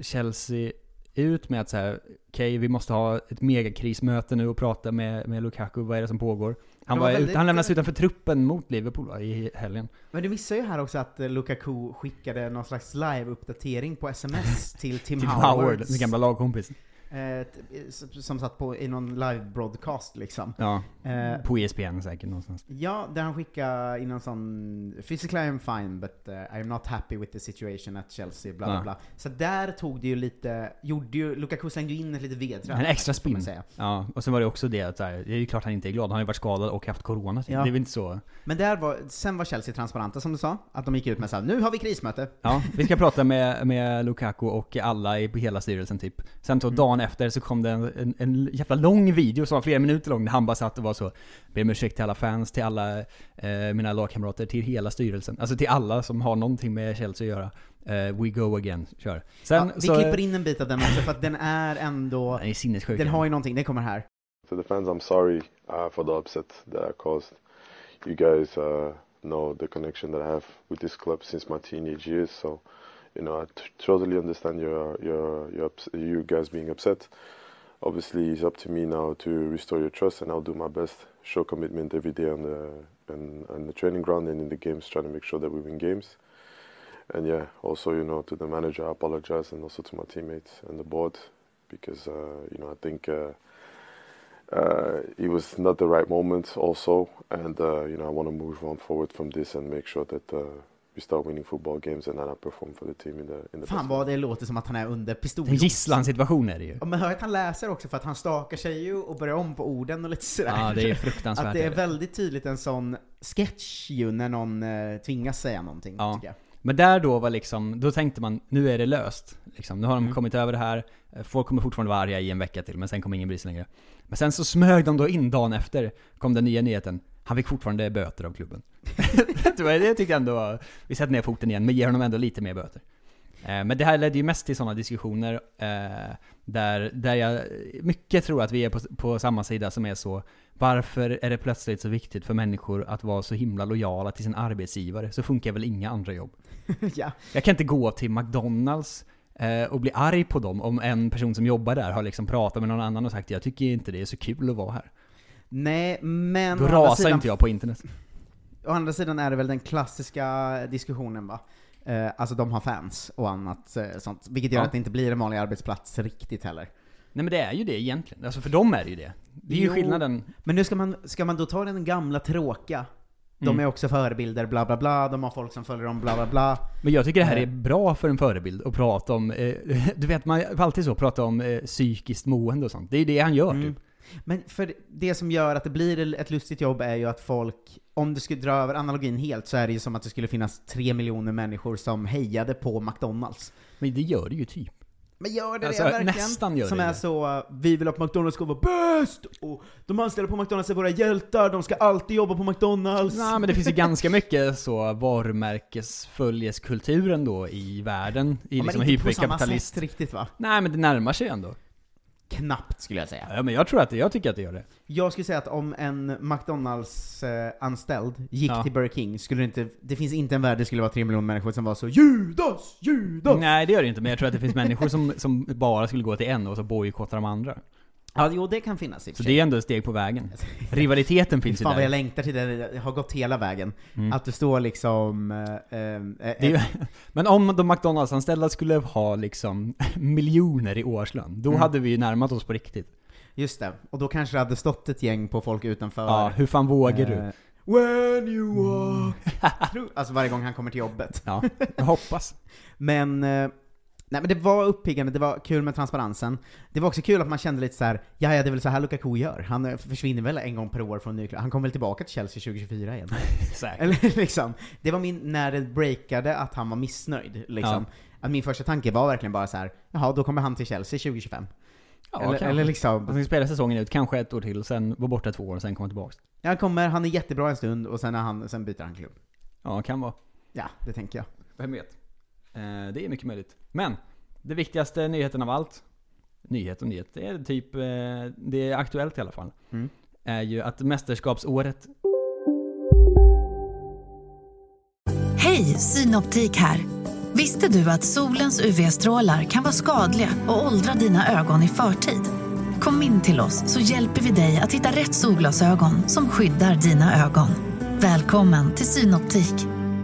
Chelsea ut med att så här, okej vi måste ha ett megakrismöte nu och prata med, med Lukaku, vad är det som pågår? Han, var var ut, väldigt- han lämnades utanför truppen mot Liverpool va, i helgen. Men du missar ju här också att eh, Lukaku skickade någon slags live-uppdatering på sms till Tim, Tim Howard. Howard, min gamla lagkompis. Eh, s- som satt på i någon live-broadcast liksom. Ja, Eh, på ESPN säkert någonstans. Ja, där han skickade in någon sån Physically I'm fine but uh, I'm not happy with the situation at Chelsea, bla bla Ja. bla. Så där tog det ju lite, gjorde ju, Lukaku slängde ju in ett litet vedträ. En extra spin. säga. Ja, och sen var det också det att här, det är ju klart han inte är glad. Han har ju varit skadad och haft corona. Ja. Det är väl inte så... Men där var, sen var Chelsea transparenta som du sa, att de gick ut med såhär, nu har vi krismöte. Ja, vi ska prata med, med Lukaku och alla i hela styrelsen typ. Sen Mm. så dagen efter så kom det en, en, en jävla lång video som var flera minuter lång, där han bara satt och var så Ber om ursäkt till alla fans, till alla eh, mina lagkamrater, till hela styrelsen. Alltså till alla som har någonting med Chelsea att göra. Eh, we go again, kör. Sen ja, vi så... klipper in en bit av den också, för att den är ändå, Den är sinnessjuk. den har ju någonting, det kommer här. To the fans, I'm sorry uh, for the upset that I caused. You guys uh, know the connection that I have with this club since my teenage years, so you know I totally understand your your your you guys being upset. Obviously, it's up to me now to restore your trust, and I'll do my best, show commitment every day on the on, on the training ground and in the games, trying to make sure that we win games. And yeah, also you know to the manager, I apologize, and also to my teammates and the board, because uh, you know I think. Uh, uh, it was not the right moment also and uh, you know I want to move on forward from this and make sure that uh, we start winning football games and then I perform for the team in the in the Fan vad det låter som att han är under pistol. En gisslansituation är det ju. Ja, men hör att han läser också för att han stakar sig ju och börjar om på orden och lite sådär. Ja, det är fruktansvärt, Att det är väldigt tydligt en sån sketch ju när någon eh, tvingas säga någonting, Ja. tycker jag. Men där då var liksom, då tänkte man, nu är det löst. Liksom, nu har de Mm. kommit över det här, Eh, folk kommer fortfarande vara arga i en vecka till, men sen kommer ingen bry sig längre. Men sen så smög de då in dagen efter, kom den nya nyheten, han fick fortfarande böter av klubben. det, var, det tyckte jag ändå, var- vi sätter ner foten igen, men ger honom ändå lite mer böter. Eh, Men det här ledde ju mest till sådana diskussioner eh, där, där jag mycket tror att vi är på, på samma sida som är så Varför är det plötsligt så viktigt för människor att vara så himla lojala till sin arbetsgivare? Så funkar väl inga andra jobb? ja. Jag kan inte gå till McDonalds eh, och bli arg på dem om en person som jobbar där har liksom pratat med någon annan och sagt jag tycker inte det är så kul att vara här. Nej, men... Då rasar sidan- inte jag på internet. Å andra sidan är det väl den klassiska diskussionen va? Eh, alltså de har fans och annat eh, sånt. Vilket gör Ja. att det inte blir en vanlig arbetsplats riktigt heller. Nej men det är ju det egentligen. Alltså för dem är det ju det. Det är ju Jo, skillnaden. Men nu ska man, ska man då ta den gamla tråkiga? De Mm. är också förebilder, bla bla bla, de har folk som följer dem, bla bla bla. Men jag tycker det här Eh, är bra för en förebild att prata om, eh, du vet man alltid så, prata om eh, psykiskt mående och sånt. Det är ju det han gör Mm. typ. Men för det som gör att det blir ett lustigt jobb är ju att folk, om du skulle dra över analogin helt, så är det ju som att det skulle finnas tre miljoner människor som hejade på McDonalds. Men det gör det ju typ. Men gör det Alltså, det verkligen? nästan gör som det är så, vi vill att McDonalds ska vara bäst! Och de anställda på McDonalds är våra hjältar, de ska alltid jobba på McDonalds! Nej men det finns ju ganska mycket så varumärkesföljeskulturen då i världen. I Ja, liksom hyperkapitalist. riktigt va? Nej men det närmar sig ändå. Knappt skulle jag säga. Ja men jag tror att det, jag tycker att det gör det. Jag skulle säga att om en McDonalds-anställd gick Ja. till Burger King, skulle det inte, det finns inte en värld det skulle vara tre miljoner människor som var så 'Judas! Judas!' Nej det gör det inte, men jag tror att det finns människor som, som bara skulle gå till en och så bojkottar de andra. Ja, jo det kan finnas i och Så för det sig. är ändå ett steg på vägen. Rivaliteten finns ju Fan vad jag där. längtar till det, jag har gått hela vägen. Mm. Att du står liksom... eh, eh, Det är ju, men om de McDonalds-anställda skulle ha liksom miljoner i årslön, då Mm. hade vi ju närmat oss på riktigt. Just det, och då kanske det hade stått ett gäng på folk utanför. Ja, hur fan vågar du? Eh, When you walk through... Alltså varje gång han kommer till jobbet. Ja, jag hoppas. Men, eh, nej men det var uppiggande, det var kul med transparensen. Det var också kul att man kände lite så här: ja ja det är väl så här Lukaku gör. Han eh, försvinner väl en gång per år från ny klubb. Han kommer väl tillbaka till Chelsea 2024 igen. Eller liksom, det var min, när det breakade att han var missnöjd, liksom. Att min första tanke var verkligen bara så här: jaha då kommer han till Chelsea 2025. Ja, eller, eller liksom, Han ska spela säsongen ut, kanske ett år till, sen vara borta två år och sen komma tillbaks. han kommer, han är jättebra en stund och sen, är han, sen byter han klubb. Ja, kan vara. Ja, det tänker jag. Vem vet? Eh, det är mycket möjligt. Men, det viktigaste nyheten av allt, nyhet och nyhet, det är typ, eh, det är aktuellt i alla fall. Mm. Är ju att mästerskapsåret Hej, Synoptik här. Visste du att solens UV-strålar kan vara skadliga och åldra dina ögon i förtid? Kom in till oss så hjälper vi dig att hitta rätt solglasögon som skyddar dina ögon. Välkommen till Synoptik.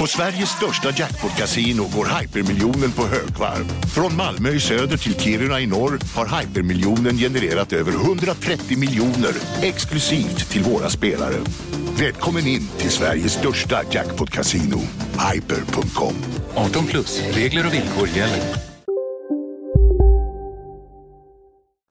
På Sveriges största jackpot-kasino går hypermiljonen på högvarv. Från Malmö i söder till Kiruna i norr har hypermiljonen genererat över 130 miljoner exklusivt till våra spelare. Välkommen in till Sveriges största jackpot-kasino, hyper.com. 18 plus, regler och villkor gäller.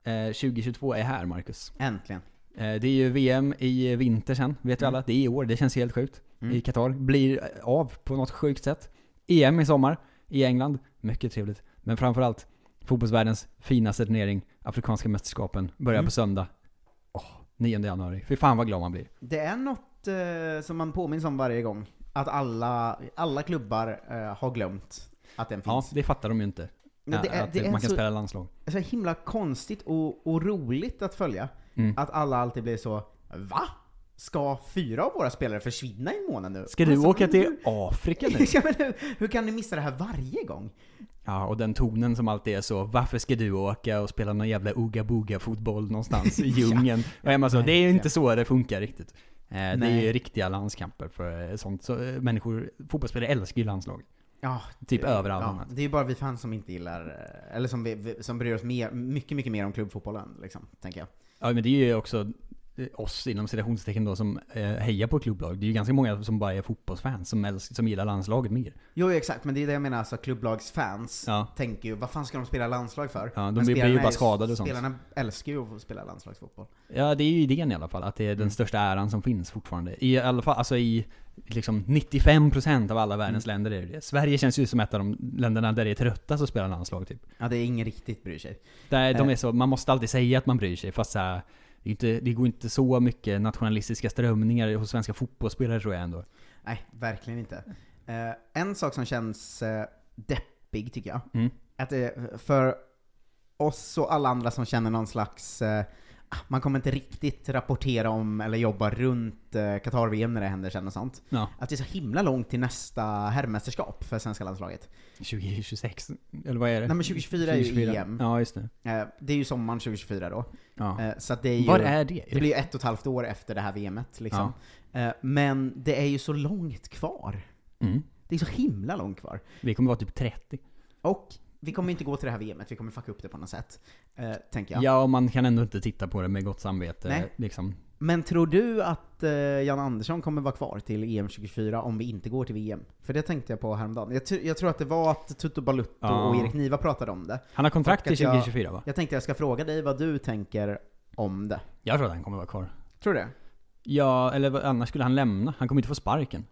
eh, 2022 är här, Marcus. Äntligen. Eh, det är ju VM i vinter sen, vet vi alla. Det är i år, det känns helt sjukt. Mm. I Qatar. Blir av på något sjukt sätt. EM i sommar, i England. Mycket trevligt. Men framförallt, fotbollsvärldens finaste turnering, Afrikanska mästerskapen, börjar Mm. på söndag. Åh, 9 januari. Fy fan vad glad man blir. Det är något eh, som man påminns om varje gång. Att alla, alla klubbar eh, har glömt att den Ja, finns. det fattar de ju inte. Men det Ja, är- att det är man kan så- spela landslag. så himla konstigt och, och roligt att följa. Mm. Att alla alltid blir så Va? Ska fyra av våra spelare försvinna i en månad nu? Ska du Alltså, åka till hur- Afrika nu? ja, men hur, hur kan ni missa det här varje gång? Ja, och den tonen som alltid är så, varför ska du åka och spela någon jävla Ooga Booga fotboll någonstans i djungeln? och Emma så, det är ju inte så det funkar riktigt. Eh, det är Nej. ju riktiga landskamper för eh, sånt. Så, eh, människor, fotbollsspelare älskar ju landslag. Ja, Typ det- över allt ja, annat. Det är ju bara vi fans som inte gillar, eller som, vi, som bryr oss mer, mycket, mycket mer om klubbfotbollen, liksom, tänker jag. Ja, men det är ju också oss inom citationstecken då som eh, hejar på klubblag. Det är ju ganska många som bara är fotbollsfans som, älsk, som gillar landslaget mer. Jo, exakt, men det är det jag menar, alltså klubblagsfans Ja. tänker ju, vad fan ska de spela landslag för? Ja, de Men blir- ju bara skadade och sånt. Spelarna älskar ju att spela landslagsfotboll. Ja, det är ju idén i alla fall. Att det är Mm. den största äran som finns fortfarande. I alla fall, alltså i liksom 95% av alla världens Mm. länder är det. Sverige känns ju som ett av de länderna där det är trötta som spelar landslag typ. Ja, det är ingen riktigt bryr sig. Där de Eh. är så, man måste alltid säga att man bryr sig, fast så här, det, inte, det går inte så mycket nationalistiska strömningar hos svenska fotbollsspelare tror jag ändå. Nej, verkligen inte. Eh, en sak som känns eh, deppig, tycker jag, Mm. att det, för oss och alla andra som känner någon slags, eh, man kommer inte riktigt rapportera om eller jobba runt eh, Qatar-VM när det händer sen och sånt. Ja. Att det är så himla långt till nästa herrmästerskap för svenska landslaget. 2026, eller vad är det? Nej men 2024 är ju 2024. EM. Ja, just det. Eh, det är ju sommaren 2024 då. Ja. Eh, så det är ju, Var är det? Det blir ju ett och ett halvt år efter det här VMet liksom. Eh, men det är ju så långt kvar. Mm. Det är så himla långt kvar. Vi kommer vara typ 30. Och vi kommer inte gå till det här VMet, vi kommer fucka upp det på något sätt. Eh, tänker Ja. jag. och man kan ändå inte titta på det med gott samvete. Nej. Liksom. Men tror du att eh, Jan Andersson kommer vara kvar till EM 2024 om vi inte går till VM? För det tänkte jag på häromdagen. Jag, jag tror att det var att Tutu Balutto Ja. och Erik Niva pratade om det. Han har kontrakt till jag- 2024 va? Jag tänkte jag ska fråga dig vad du tänker om det. Jag tror att han kommer vara kvar. Tror du det? Ja, eller annars skulle han lämna. Han kommer inte få sparken.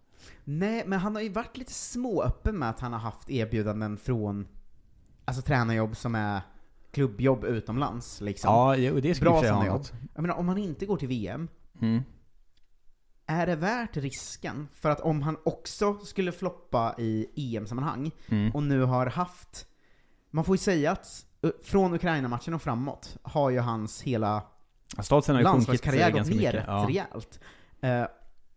Nej, men han har ju varit lite småöppen med att han har haft erbjudanden från, alltså tränarjobb som är klubbjobb utomlands liksom. Ja, det- det skulle Bra sig sådana jobb. något. Jag menar, om han inte går till VM, Mm. är det värt risken? För att om han också skulle floppa i EM-sammanhang, Mm. och nu har haft, man får ju säga att uh, från Ukraina-matchen och framåt har ju hans hela Ja, statusen har ju eh, gått ner mycket. rätt Ja. rejält. Eh,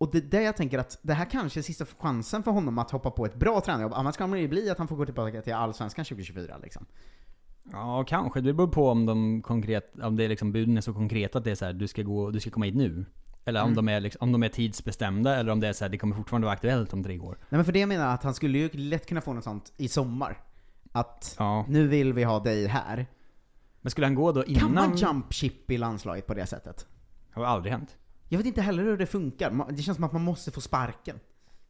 och det är där jag tänker att det här kanske är sista chansen för honom att hoppa på ett bra tränarjobb, annars kan det ju bli att han får gå tillbaka till Allsvenskan 2024 liksom. Ja, kanske. Det beror på om de konkret, om det är liksom buden är så konkreta att det är så här, du ska gå, du ska komma hit nu. Eller om, Mm. de är liksom, om de är tidsbestämda, eller om det är så här, det kommer fortfarande vara aktuellt om tre år. Nej men för det jag menar att han skulle ju lätt kunna få något sånt i sommar. Att Ja. nu vill vi ha dig här. Men skulle han gå då innan... Kan man jump chip i landslaget på det sättet? Har aldrig hänt. Jag vet inte heller hur det funkar. Det känns som att man måste få sparken.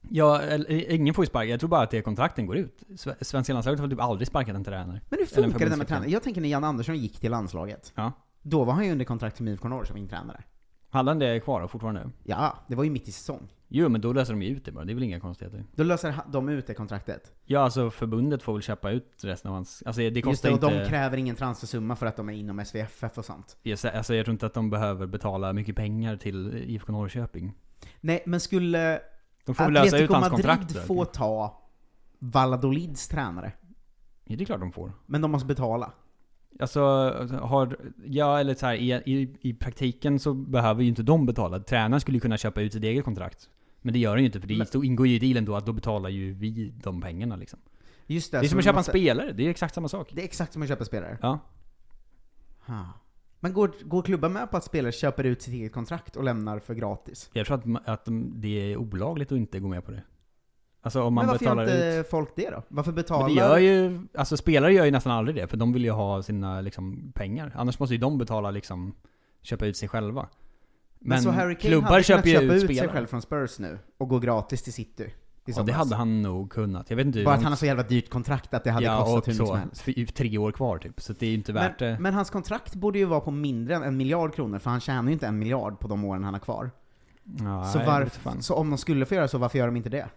Ja, ingen får ju sparka. Jag tror bara att det kontrakten går ut. Sve- Svenska landslaget har typ aldrig sparkat en tränare. Men hur funkar det där med tränare? Jag tänker när Jan Andersson gick till landslaget. Ja. Då var han ju under kontrakt med IFK Norr som min tränare. Hade han det kvar då, fortfarande? Ja, det var ju mitt i säsong. Jo, men då löser de ju ut det bara. Det är väl inga konstigheter? Då löser de ut det kontraktet. Ja, alltså förbundet får väl köpa ut resten av hans... Alltså det Just kostar det, och inte... de kräver ingen transfersumma för att de är inom SVFF och sånt. Sä- alltså jag tror inte att de behöver betala mycket pengar till IFK Norrköping. Nej, men skulle De får väl lösa ut hans Madrid kontrakt då. få ta Valladolids tränare? Ja, det är klart de får. Men de måste betala. Alltså, har, ja eller så här, i, i, i praktiken så behöver ju inte de betala. Tränaren skulle ju kunna köpa ut sitt eget kontrakt. Men det gör han ju inte, för det Men- ingår ju i dealen då att då betalar ju vi de pengarna liksom. Just Det är så som att köpa måste- en spelare, det är exakt samma sak. Det är exakt som att köpa spelare. Ja. Ha. Men går, går klubben med på att spelare köper ut sitt eget kontrakt och lämnar för gratis? Jag tror att, att de- det är olagligt att inte gå med på det. Alltså om man Men varför betalar gör inte ut... folk det då? Varför betalar... Men det gör ju, alltså spelare gör ju nästan aldrig det, för de vill ju ha sina liksom, pengar. Annars måste ju de betala liksom, köpa ut sig själva. Men, så Harry Kane klubbar hade köper kunnat ju köpa ut ut sig själv från Spurs nu och gå gratis till City? Ja, det hade han nog kunnat. Jag vet inte Bara att han har så jävla dyrt kontrakt att det hade ja, kostat hur mycket som helst. Tre år kvar typ, så det är ju inte värt det. Men, men hans kontrakt borde ju vara på mindre än en miljard kronor, för han tjänar ju inte en miljard på de åren han har kvar. Ja, så, jag varf- vet fan. så om de skulle få göra så, varför gör de inte det?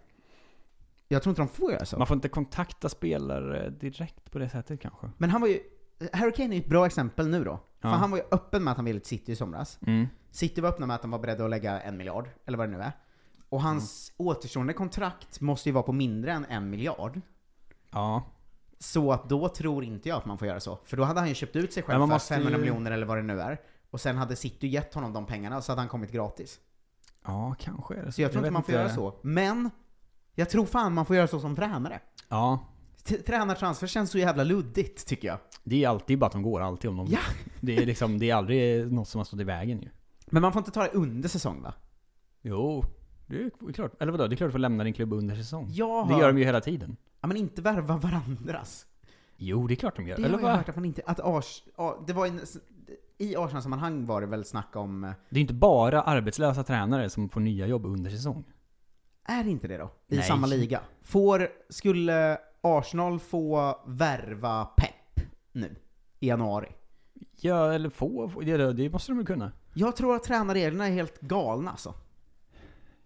Jag tror inte de får göra så. Man får inte kontakta spelare direkt på det sättet kanske. Men han var ju, Harry Kane är ju ett bra exempel nu då. För han var ju öppen med att han ville till City i somras. Mm. City var öppna med att de var beredda att lägga en miljard, eller vad det nu är. Och hans återstående kontrakt måste ju vara på mindre än en miljard. Ja. Så att då tror inte jag att man får göra så. För då hade han ju köpt ut sig själv för måste 500 ju- miljoner eller vad det nu är. Och sen hade City gett honom de pengarna, så hade han kommit gratis. Ja, kanske är det Så jag tror vet inte man får göra så. Men, jag tror fan man får göra så som tränare. Ja. Tränartransfer känns så jävla luddigt, tycker jag. Det är alltid bara att de går, alltid om de... Ja. Det är liksom, det är aldrig något som har stått i vägen ju. Men man får inte ta det under säsong va? Jo, det är klart. Eller vadå? Det är klart du får lämna din klubb under säsong. Jag Det gör de ju hela tiden. Ja men inte värva varandras. Jo, det är klart de gör. Det Eller har jag hört att man inte, att Ars, ja, det var en, i Arsenal-sammanhang var det väl snack om, eh, Det är inte bara arbetslösa tränare som får nya jobb under säsong. är det inte det då? I Nej. samma liga? Får, skulle Arsenal få värva Pep nu? I januari? Ja, eller få, det, det måste de väl kunna. Jag tror att tränarreglerna är helt galna alltså.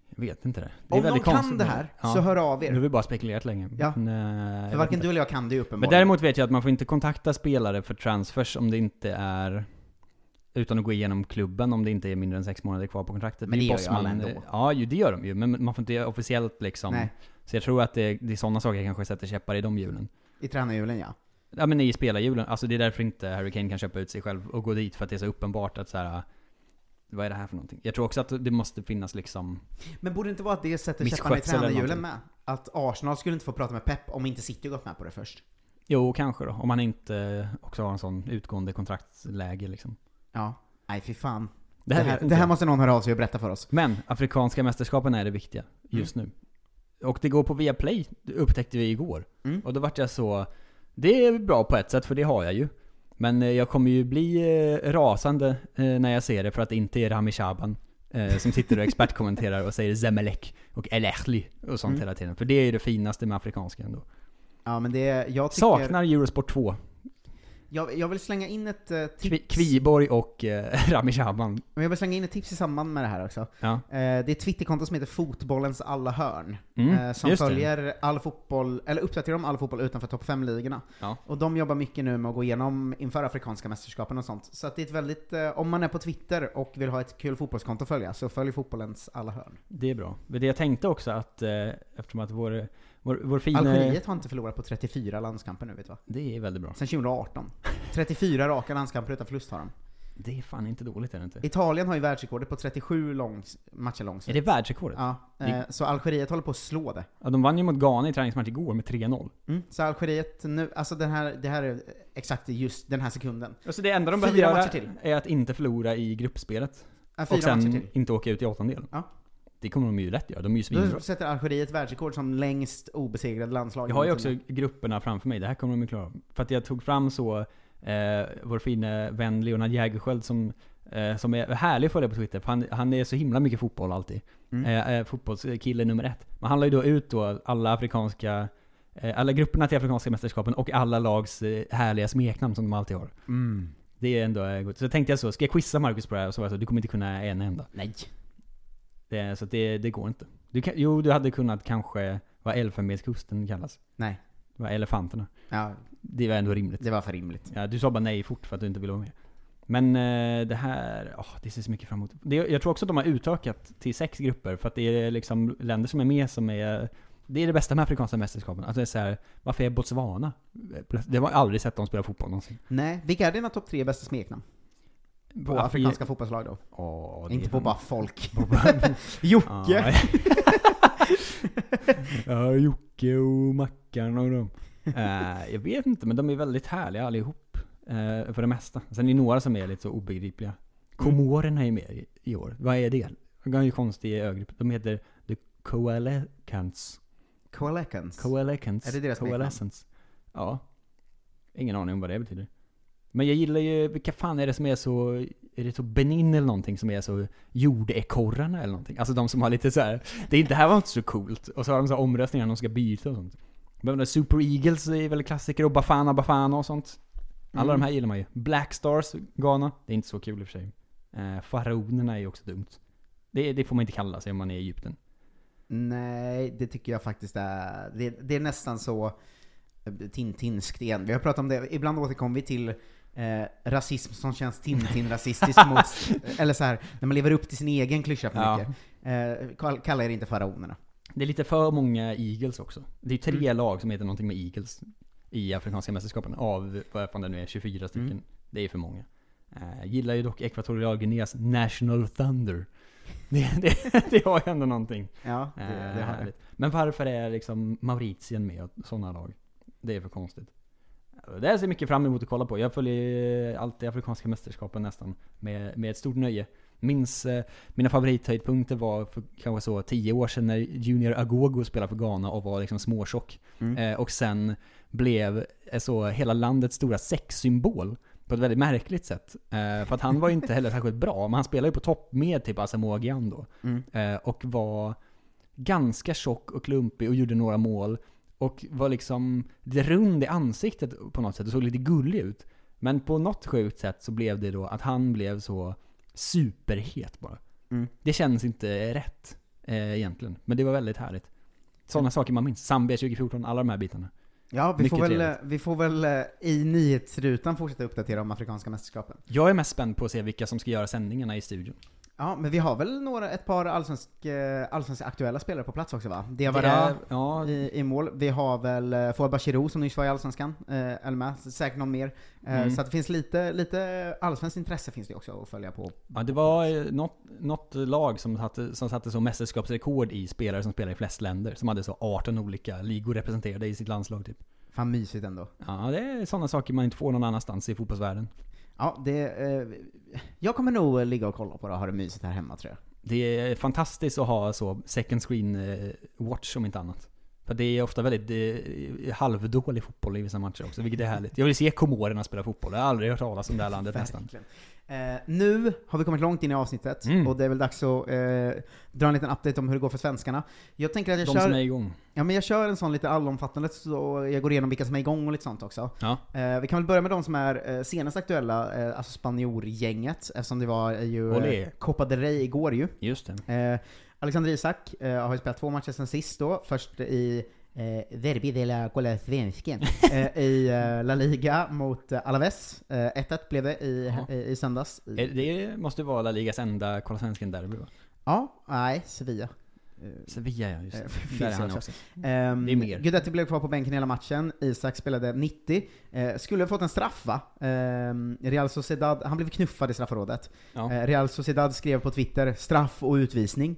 Jag vet inte det. det är Om väldigt någon kan konstigt. det här, så hör av er. Nu har vi bara spekulerat länge. Ja. Men, eh, För varken du eller jag kan det ju Men uppenbarligen. däremot vet jag att man får inte kontakta spelare för transfers om det inte är utan att gå igenom klubben om det inte är mindre än sex månader kvar på kontraktet. Men det är gör ju alla ändå. Ja, ju, det gör de ju. Men man får inte officiellt liksom. Nej. Så jag tror att det, det är sådana saker kanske sätter käppar i de hjulen. I tränarhjulen ja. Ja men i spelarhjulen. Alltså det är därför inte Harry Kane kan köpa ut sig själv och gå dit för att det är så uppenbart att så här. Vad är det här för någonting? Jag tror också att det måste finnas liksom Men borde det inte vara att det sätter käpparna i tränarhjulen med? Att Arsenal skulle inte få prata med Pep om inte City gått med på det först? Jo, kanske då. Om man inte också har en sån utgående kontraktsläge liksom. Ja. Nej fy fan. Det här vet inte det här måste någon höra av sig och berätta för oss. Men, Afrikanska mästerskapen är det viktiga just Mm. nu. Och det går på Viaplay, det upptäckte vi igår. Mm. Och då vart jag så, det är bra på ett sätt för det har jag ju. Men eh, jag kommer ju bli eh, rasande eh, när jag ser det för att det inte är Rami Shaban som sitter och expertkommenterar och säger Zemelek och El Ahly och sånt Mm. hela tiden. För det är ju det finaste med afrikanska ändå. Ja men det, jag tycker... Saknar Eurosport 2. Jag, jag vill slänga in ett uh, tips. Kvi, Kviborg och eh, Rami Shaban. Men jag vill slänga in ett tips i samband med det här också. Ja. Eh, det är ett Twitterkonto som heter Fotbollens alla hörn. Mm, eh, som just det. följer all fotboll, eller uppdaterar om all fotboll utanför topp 5-ligorna. Ja. Och de jobbar mycket nu med att gå igenom inför Afrikanska mästerskapen och sånt. Så att det är ett väldigt, eh, om man är på Twitter och vill ha ett kul fotbollskonto att följa, så följ Fotbollens alla hörn. Det är bra. Men det jag tänkte också att, eh, eftersom att vår, vår, vår fina... Algeriet har inte förlorat på 34 landskamper nu vet du va? Det är väldigt bra. Sen 2018. 34 raka landskamper utan förlust har de. Det är fan inte dåligt är det inte? Italien har ju världsrekordet på 37 långs, matcher långsikt. Är det världsrekordet? Ja, eh, så Algeriet håller på att slå det. Ja, de vann ju mot Ghana i träningsmatch igår med 3-0. Mm. Så Algeriet nu, alltså den här, det här är exakt just den här sekunden. Alltså det enda de behöver göra till. är att inte förlora i gruppspelet. Ja, och sen inte åka ut i åttondel. Ja. Det kommer de ju lätt göra, de är ju svinbra. Då sätter Algeriet världsrekord som längst obesegrade landslag. Jag har ju också grupperna framför mig, det här kommer de ju klara. För att jag tog fram så, eh, vår fina vän Leonard Jägerskiöld som, eh, som är härlig att följa på Twitter, för han, han är så himla mycket fotboll alltid. Mm. Eh, eh, fotbollskille nummer ett. Men han la ju då ut då alla afrikanska, eh, alla grupperna till Afrikanska mästerskapen och alla lags eh, härliga smeknamn som de alltid har. Mm. Det är ändå gott. Så tänkte jag så, ska jag quizza Marcus på det här? Och så var jag så, du kommer inte kunna en enda. Nej. Det, så det, det går inte. Du kan, jo, du hade kunnat kanske, vad Elfenbenskusten kallas. Nej. Det var elefanterna. Ja. Det var ändå rimligt. Det var för rimligt. Ja, du sa bara nej fort för att du inte ville vara med. Men eh, det här, åh, det ser så mycket fram emot. Det, jag tror också att de har utökat till sex grupper för att det är liksom länder som är med som är det är det bästa med afrikanska mästerskapen. Alltså det är så här, varför är Botswana? Det har jag aldrig sett dem spela fotboll någonsin. Nej, vilka är dina topp tre bästa smeknamn? På afrikanska Afri- fotbollslag då? Det Inte är på bara folk. Jocke! ja, Jocke och Mackan och dem. Eh, jag vet inte, men de är väldigt härliga allihop. eh, för det mesta. Sen är det några som är lite så obegripliga. Komorerna är med i, i år. Vad är det? De har ju konstig ögrupp. De heter The Coalescents. Coalescents? Coalescents. Är det deras? Coalescents. Ja. Ingen aning om vad det betyder. Men jag gillar ju, vilka fan är det som är så, är det så Benin eller någonting som är så jordekorrarna eller någonting? Alltså de som har lite så här. det, är- det här var inte så coolt. Och så har de så här omröstningar när de ska byta och sånt. Men Super Eagles är väl klassiker och Bafana Bafana och sånt. Alla Mm. de här gillar man ju. Black Stars, Ghana. Det är inte så kul i och för sig. Eh, Faraonerna är ju också dumt. Det, det får man inte kalla sig om man är i Egypten. Nej, det tycker jag faktiskt är, det, det är nästan så eh, Tintinskt igen. Vi har pratat om det, ibland återkommer vi till eh, rasism som känns Tintin-rasistisk mot, eller så här, när man lever upp till sin egen klyscha för Ja. mycket. Eh, kall- kalla er inte faraonerna. Det är lite för många Eagles också. Det är tre Mm. lag som heter någonting med Eagles i Afrikanska mästerskapen. Av, vad fan det nu är, 24 stycken. Mm. Det är för många. Eh, gillar ju dock Ekvatorialguineas National Thunder. Det, det, det har ju ändå någonting. Ja, det- det har det. härligt. Men varför är liksom Mauritien med och sådana lag? Det är för konstigt. Det här ser mycket fram emot att kolla på. Jag följer alltid Afrikanska mästerskapen nästan med, med ett stort nöje. Minns eh, mina favorithöjdpunkter var för kanske så 10 år sedan när Junior Agogo spelade för Ghana och var liksom småtjock. Mm. Eh, och sen blev eh, så hela landets stora sexsymbol på ett väldigt märkligt sätt. Eh, för att han var ju inte heller särskilt bra, men han spelade ju på topp med typ Asamoah Gyan då. Mm. Eh, och var ganska tjock och klumpig och gjorde några mål. Och var liksom rund i ansiktet på något sätt och såg lite gullig ut. Men på något sjukt sätt så blev det då att han blev så superhet bara. Mm. Det känns inte rätt eh, egentligen. Men det var väldigt härligt. Sådana saker man minns. Zambia 2014, alla de här bitarna. Ja, vi Mycket får, väl, trevligt. vi får väl eh, i nyhetsrutan fortsätta uppdatera om Afrikanska mästerskapen. Jag är mest spänd på att se vilka som ska göra sändningarna i studion. Ja, men vi har väl några, ett par allsvensk, eh, allsvenska aktuella spelare på plats också va? Det Diawara ja. i, i mål. Vi har väl eh, Fouad Bachirou som nyss var i Allsvenskan, eh, eller med, säkert någon mer. Eh, Mm. Så att det finns lite, lite allsvenskt intresse finns det också att följa på. Ja, det var något, något lag som satte, som satte så mästerskapsrekord i spelare som spelar i flest länder. Som hade så 18 olika ligor representerade i sitt landslag typ. Fan mysigt ändå. Ja, det är sådana saker man inte får någon annanstans i fotbollsvärlden. Ja, det, eh, jag kommer nog ligga och kolla på det och ha det mysigt här hemma tror jag. Det är fantastiskt att ha så second screen eh, watch om inte annat. För det är ofta väldigt eh, halvdålig fotboll i vissa matcher också, vilket är härligt. Jag vill se komorerna spela fotboll, jag har aldrig hört talas om det här landet nästan. Eh, nu har vi kommit långt in i avsnittet, Mm. och det är väl dags att eh, dra en liten update om hur det går för svenskarna. Jag tänker att jag De kör... som är igång. Ja men jag kör en sån lite allomfattande, så jag går igenom vilka som är igång och lite sånt också. Ja. Eh, vi kan väl börja med de som är eh, senast aktuella, eh, alltså spanjorgänget, eftersom det var ju Olé. eh, Copa del Rey igår ju. Just det. Eh, Alexander Isak har ju spelat två matcher sen sist då, först i eh, Derby de la Cola Svensken eh, i eh, La Liga mot eh, Alaves. Eh, 1-1 blev det i, Ja. i, i söndags. I, Eh, Det måste vara La Ligas enda Kolla Svensken-derby va? Ja, nej, Sevilla. Eh, Sevilla ja, just eh, det. Där är han också. också. Ehm, Det är mer. Guidetti blev kvar på bänken hela matchen, Isak spelade 90. Eh, skulle ha fått en straff va? Ehm, Real Sociedad, han blev knuffad i straffområdet. Ja. Eh, Real Sociedad skrev på Twitter 'straff och utvisning' eh,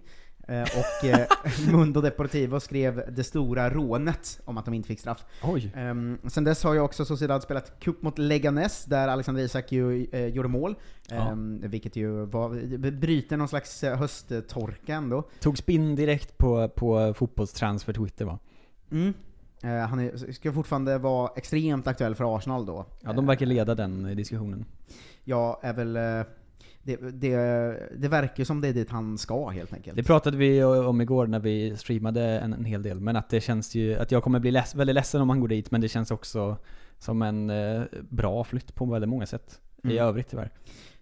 och eh, Mundo Deportivo skrev 'det stora rånet' om att de inte fick straff. Oj. Um, sen dess har ju också Sociedad spelat cup mot Leganes, där Alexander Isak ju eh, gjorde mål. Ja. Ehm, vilket ju var, bryter någon slags eh, hösttorka ändå. Tog spinn direkt på, på fotbollstransfer Twitter va? Mm. Eh, han är, ska fortfarande vara extremt aktuell för Arsenal då. Ja, de verkar leda den eh, diskussionen. Ja, är väl... eh, Det, det, det verkar ju som det är dit han ska helt enkelt. Det pratade vi om igår när vi streamade en, en hel del, men att det känns ju, att jag kommer bli less, väldigt ledsen om han går dit, men det känns också som en eh, bra flytt på väldigt många sätt. i Mm. övrigt tyvärr.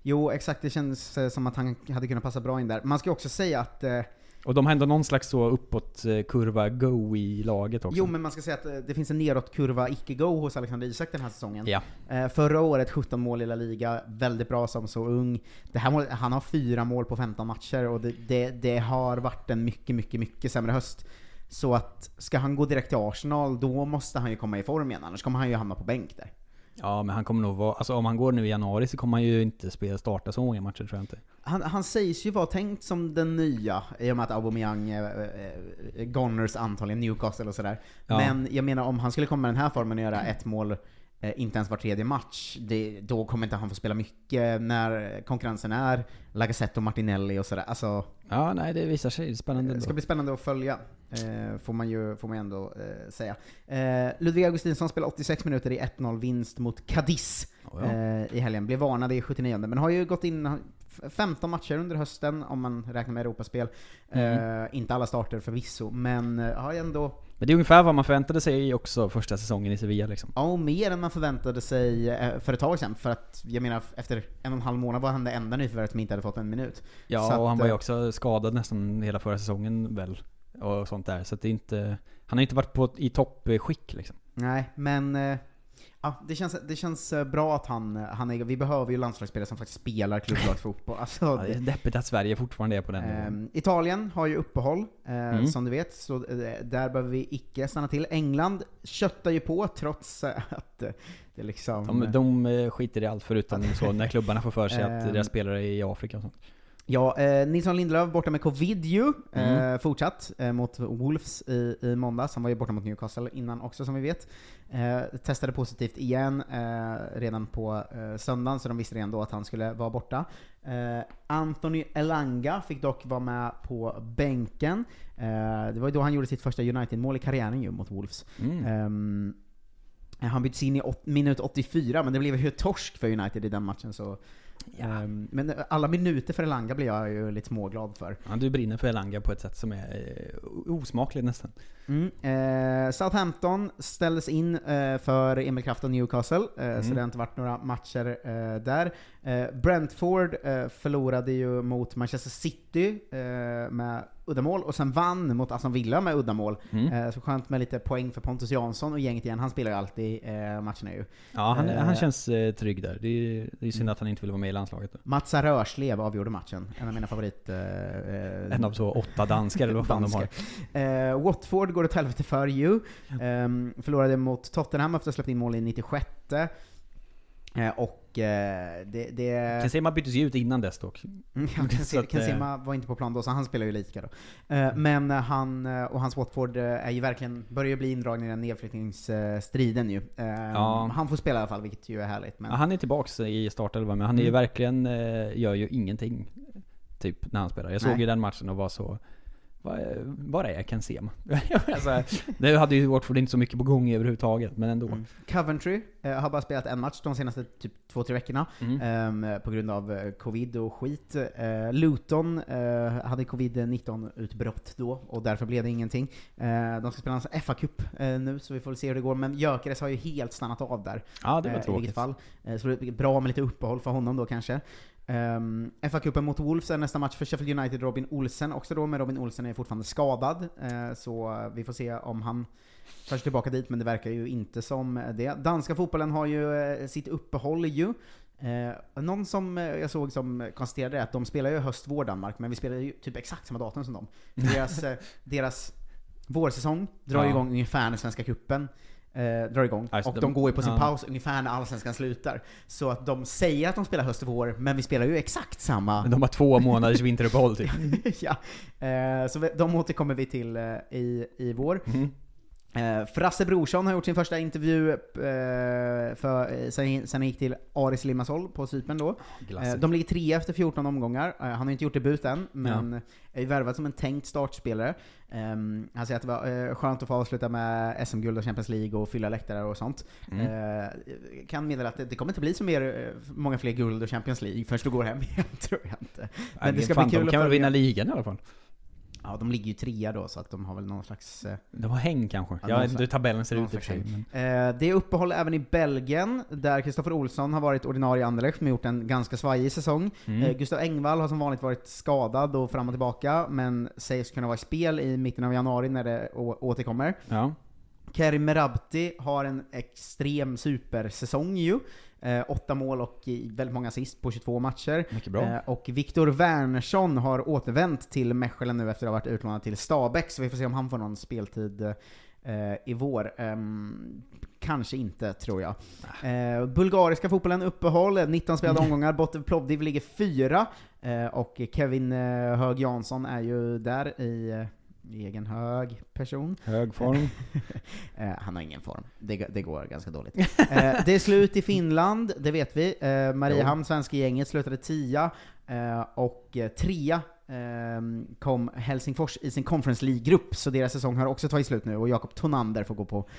Jo, exakt. Det känns eh, som att han hade kunnat passa bra in där. Man ska också säga att eh, Och de har ändå någon slags så uppåt eh, go i laget också. Jo, men man ska säga att eh, det finns en nedåtkurva icke-go hos Alexander Isak den här säsongen. Ja. Eh, förra året 17 mål i La Liga, väldigt bra som så ung. Det här målet, han har fyra mål på 15 matcher och det, det, det har varit en mycket, mycket, mycket sämre höst. Så att, ska han gå direkt till Arsenal, då måste han ju komma i form igen, annars kommer han ju hamna på bänk där. Ja, men han kommer nog vara... Alltså om han går nu i januari så kommer han ju inte spela, starta så många matcher tror jag inte. Han, han sägs ju vara tänkt som den nya, i och med att Aubameyang eh, eh, Gunners antagligen Newcastle och sådär. Ja. Men jag menar, om han skulle komma med den här formen och göra ett mål inte ens var tredje match, det, då kommer inte han få spela mycket när konkurrensen är Lacazette och Martinelli och sådär. Alltså, Ja, nej det visar sig. Det är spännande det ändå. ska bli spännande att följa, eh, får man ju får man ändå eh, säga. Eh, Ludvig Augustinsson spelar 86 minuter i 1-0 vinst mot Cadiz Oh, ja. eh, i helgen. Blev varnad i 79 men har ju gått in 15 matcher under hösten, om man räknar med Europaspel. Mm. Eh, inte alla starter förvisso, men eh, har ju ändå Men det är ungefär vad man förväntade sig också första säsongen i Sevilla liksom. Ja, och mer än man förväntade sig eh, för ett tag sedan. För att, jag menar, efter en och en halv månad var han det enda nyförvärvet som inte hade fått en minut. Ja, Så och att, han var ju eh, också skadad nästan hela förra säsongen väl. Och sånt där. Så att det är inte... Han har inte varit på, i toppskick liksom. Nej, men... eh, Ja, det känns, det känns eh, bra att han, han är, vi behöver ju landslagsspelare som faktiskt spelar klubblagsfotboll. Alltså, Ja, det är deppigt att Sverige fortfarande är på den. Ehm, Italien har ju uppehåll, eh, Mm. som du vet, så eh, där behöver vi icke stanna till. England köttar ju på trots eh, att eh, det liksom... De, de eh, skiter i allt förutom så när klubbarna får för sig att Ehm. deras spelare är i Afrika och sånt. Ja, eh, Nilsson Lindelöf borta med covid ju, eh, Mm. fortsatt, eh, mot Wolves i, i måndags. Han var ju borta mot Newcastle innan också som vi vet. Eh, testade positivt igen eh, redan på eh, söndagen, så de visste redan då att han skulle vara borta. Eh, Anthony Elanga fick dock vara med på bänken. Eh, det var ju då han gjorde sitt första United-mål i karriären ju, mot Wolves. Mm. Ehm, han byttes in i minut 84, men det blev ju torsk för United i den matchen så... Ehm, men alla minuter för Elanga blir jag ju lite småglad för. Ja, du brinner för Elanga på ett sätt som är eh, osmakligt nästan. Mm. Eh, Southampton ställdes in eh, för Emil Kraft och Newcastle, eh, så Mm. det har inte varit några matcher eh, där. Eh, Brentford eh, förlorade ju mot Manchester City med uddamål, och sen vann mot Aston Villa med uddamål. Mm. Så skönt med lite poäng för Pontus Jansson och gänget igen, han spelar ju alltid eh, matcherna ju. Ja, han, han känns eh, trygg där. Det är, det är synd att han inte vill vara med i landslaget. Då. Mats Rörslev avgjorde matchen, en av mina favorit... En av så åtta danskar eller vad fan de har. Watford går åt helvete för ju. Ehm, förlorade mot Tottenham efter att ha släppt in mål i 96. Eh, och eh, det... det Kensema byttes ju ut innan dess dock. Mm, ja, Så Kense- att, eh, Kensema var inte på plan då, så han spelar ju lika då. Eh, men eh, han eh, och hans Watford eh, är ju verkligen, börjar ju bli indragna i den nedflyttningsstriden ju. Eh, Ja. Han får spela i alla fall, vilket ju är härligt. Men, Ja, han är tillbaks i startelvan, men han är ju Mm. verkligen, eh, gör ju ingenting. Typ, när han spelar. Jag såg Nej. ju den matchen och var så... Var, är Kensema? alltså, det hade ju Watford inte så mycket på gång överhuvudtaget, men ändå. Mm. Coventry eh, har bara spelat en match de senaste typ två, tre veckorna Mm. ehm, på grund av eh, covid och skit. Eh, Luton eh, hade covid-19-utbrott då och därför blev det ingenting. Eh, de ska spela en FA-cup eh, nu så vi får se hur det går, men Gyökeres har ju helt stannat av där. Ja, det var eh, I tråkigt. vilket fall. Eh, så det är bra med lite uppehåll för honom då kanske. Um, FA-cupen mot Wolves är nästa match för Sheffield United, Robin Olsen också då, men Robin Olsen är fortfarande skadad, eh, så eh, vi får se om han tar sig tillbaka dit, men det verkar ju inte som det. Danska fotbollen har ju eh, sitt uppehåll ju. Eh, någon som eh, jag såg som konstaterade att de spelar ju höst, vår Danmark, men vi spelar ju typ exakt samma datum som dem. Deras, deras vårsäsong drar Ja. igång ungefär när Svenska cupen eh, drar igång. Alltså, och de- de, går ju på sin ja. paus ungefär när Allsvenskan slutar. Så att de säger att de spelar höst och vår, men vi spelar ju exakt samma. Men de har två månaders vinteruppehåll typ. ja. Eh, så vi- de återkommer vi till eh, i, i vår. Mhm. Eh, Frasse Brorsson har gjort sin första intervju eh, för, eh, sen, sen han gick till Aris Limassol på Cypern då. Eh, de ligger trea efter 14 omgångar. Eh, han har inte gjort debut än, men är ju värvad som en tänkt startspelare. Ehm, han säger att det var skönt att få avsluta med SM-guld och Champions League och fylla läktare och sånt. Mm. Kan meddela att det, det kommer inte bli så mer, många fler guld och Champions League förrän du går hem igen, tror jag inte. Men det ska bli kul de kan väl vinna ligan i alla fall? Ja, de ligger ju trea då, så att de har väl någon slags... eh, De har häng kanske. Ja, Jag vet inte hur tabellen ser ut i och för sig. Men... Eh, det är uppehåll även i Belgien, där Kristoffer Olsson har varit ordinarie i Anderlecht, men gjort en ganska svajig säsong. Mm. Eh, Gustav Engvall har som vanligt varit skadad och fram och tillbaka, men sägs kunna vara i spel i mitten av januari när det återkommer. Ja. Kerim Merabti har en extrem supersäsong ju. Eh, åtta mål och väldigt många assist på 22 matcher. Mycket bra. Eh, och Viktor Wernersson har återvänt till Mechelen nu efter att ha varit utlånad till Stabäck, så vi får se om han får någon speltid eh, i vår. Ehm, kanske inte, tror jag. Eh, bulgariska fotbollen uppehåll, 19 spelade omgångar, Botev Plovdiv ligger fyra, eh, och Kevin eh, Hög Jansson är ju där i egen hög person. Hög form. Eh, han har ingen form. Det, det går ganska dåligt. Eh, det är slut i Finland, det vet vi. Eh, Mariehamn, svenska gänget, slutade tia, och trea eh, kom Helsingfors i sin Conference League-grupp, så deras säsong har också tagit slut nu, och Jakob Tonander får gå på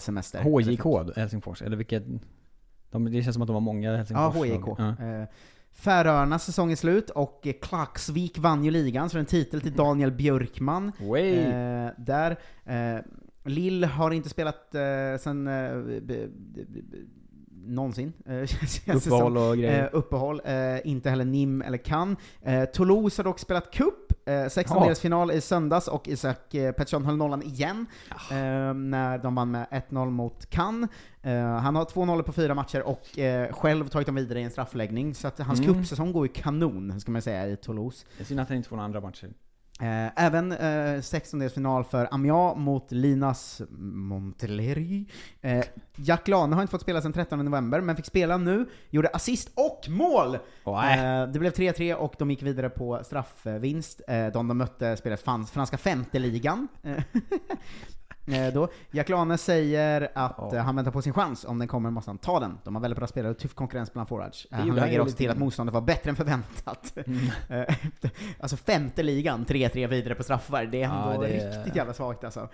semester. HJK Helsingfors, eller vilket... De, det känns som att de har många Ja, Helsingfors HIK. Ja. Färöarnas säsong är slut, och Klaksvik vann ju ligan, så en titel till Daniel Björkman. Eh, där. Eh, Lill har inte spelat eh, sen eh, b- b- b- någonsin. Eh, Uppehåll och grejer. Eh, uppehåll. Eh, inte heller NIM eller kan. Eh, Toulouse har dock spelat cup. Eh, 16 Ja. delsfinal i söndags och Isak eh, Pettersson höll nollan igen. Eh, när de vann med 1-0 mot Cannes. Eh, han har 2-0 på fyra matcher och eh, själv tagit dem vidare i en straffläggning. Så att hans Mm. cupsäsong går ju kanon, ska man säga, i Toulouse. Det är synd att han inte får några andra matcher. Eh, även eh, 16-delsfinal för Amiens mot Linas Monteleri. Eh, Jack Lane har inte fått spela sedan 13 november, men fick spela nu, gjorde assist och mål! Åh, äh. Eh, det blev 3-3 och de gick vidare på straffvinst. Eh, de de mötte spelade frans franska femte ligan. Eh, eh, då. Jack Lane säger att Ja. eh, han väntar på sin chans, om den kommer måste han ta den. De har väldigt bra spelare och tuff konkurrens bland forwards. Eh, Det han lägger också till att motståndet var bättre än förväntat. Mm. Eh, alltså femte ligan, 3-3 vidare på straffar, det är Ja, ändå det är- riktigt jävla svagt alltså.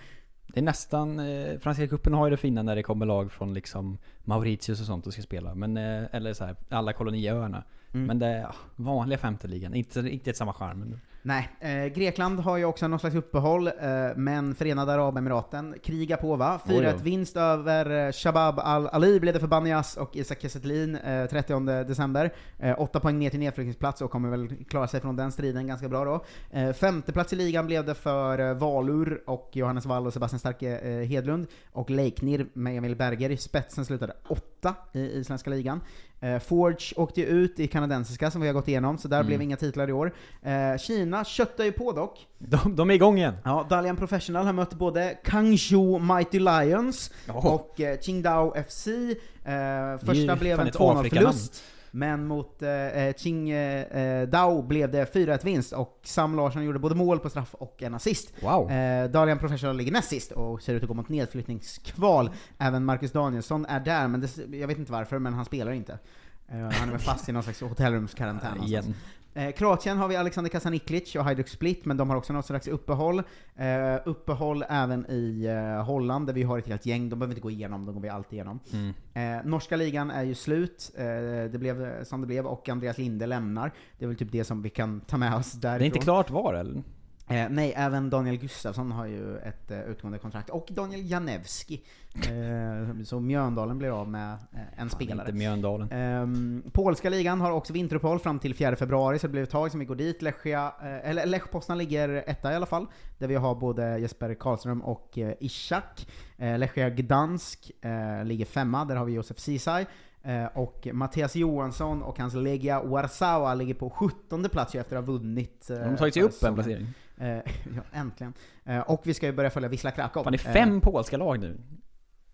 Det är nästan, eh, Franska cupen har ju det fina när det kommer lag från liksom Mauritius och sånt och ska spela. Men, eh, eller så här, alla koloniöarna. Mm. Men det är ja, vanliga femte ligan. Inte, inte ett samma charm. Nej, eh, Grekland har ju också någon slags uppehåll, eh, men Förenade Arabemiraten krigar på va? 4-1 Oj då. vinst över eh, Shabab Al-Ali blev det för Banias och Isak eh, 30 december. Eh, åtta poäng ner till nedflyttningsplats och kommer väl klara sig från den striden ganska bra då. Eh, femte plats i ligan blev det för eh, Valur och Johannes Wall och Sebastian Starke eh, Hedlund. Och Leiknir med Emil Berger i spetsen slutade åtta i isländska ligan. Eh, Forge åkte ut i kanadensiska som vi har gått igenom, så där Mm. blev inga titlar i år. Eh, Kina köttar ju på dock. de, de är igång igen! Ja, Dalian Professional har mött både Kangzhou Mighty Lions Jaha. och eh, Qingdao FC. Eh, första blev en ett 2-0-förlust. Men mot eh, Qingdao blev det 4-1 vinst och Sam Larsson gjorde både mål på straff och en assist. Wow! Eh, Dalian Professional ligger näst sist och ser ut att gå mot nedflyttningskval. Även Marcus Danielsson är där, men det, jag vet inte varför, men han spelar inte. Eh, han är väl fast i någon slags hotellrumskarantän. Eh, Kroatien har vi Alexander Kasaniklic och Hajduk Split, men de har också något slags uppehåll. Eh, uppehåll även i eh, Holland, där vi har ett helt gäng, de behöver inte gå igenom, de går vi alltid igenom. Mm. Eh, norska ligan är ju slut, eh, det blev eh, som det blev, och Andreas Linde lämnar. Det är väl typ det som vi kan ta med oss därifrån. Det är inte klart var eller? Eh, nej, även Daniel Gustafsson har ju ett eh, utgående kontrakt, och Daniel Janewski. Eh, så Mjöndalen blir av med eh, en spelare. Inte Mjöndalen. Ehm, polska ligan har också vinteruppehåll fram till 4 februari, så det blir ett tag som vi går dit. Lechia, eh, eller Lech Poznan ligger etta i alla fall, där vi har både Jesper Karlström och eh, Ishak. Eh, Lechia Gdansk eh, ligger femma, där har vi Josef Ceesay. Och Mattias Johansson och hans Legia Warsawa ligger på 17 plats efter att ha vunnit. De har tagit sig upp en placering. Eh, ja, äntligen. Eh, och vi ska ju börja följa Wisla Krakow. Fan, det är Eh, fem polska lag nu.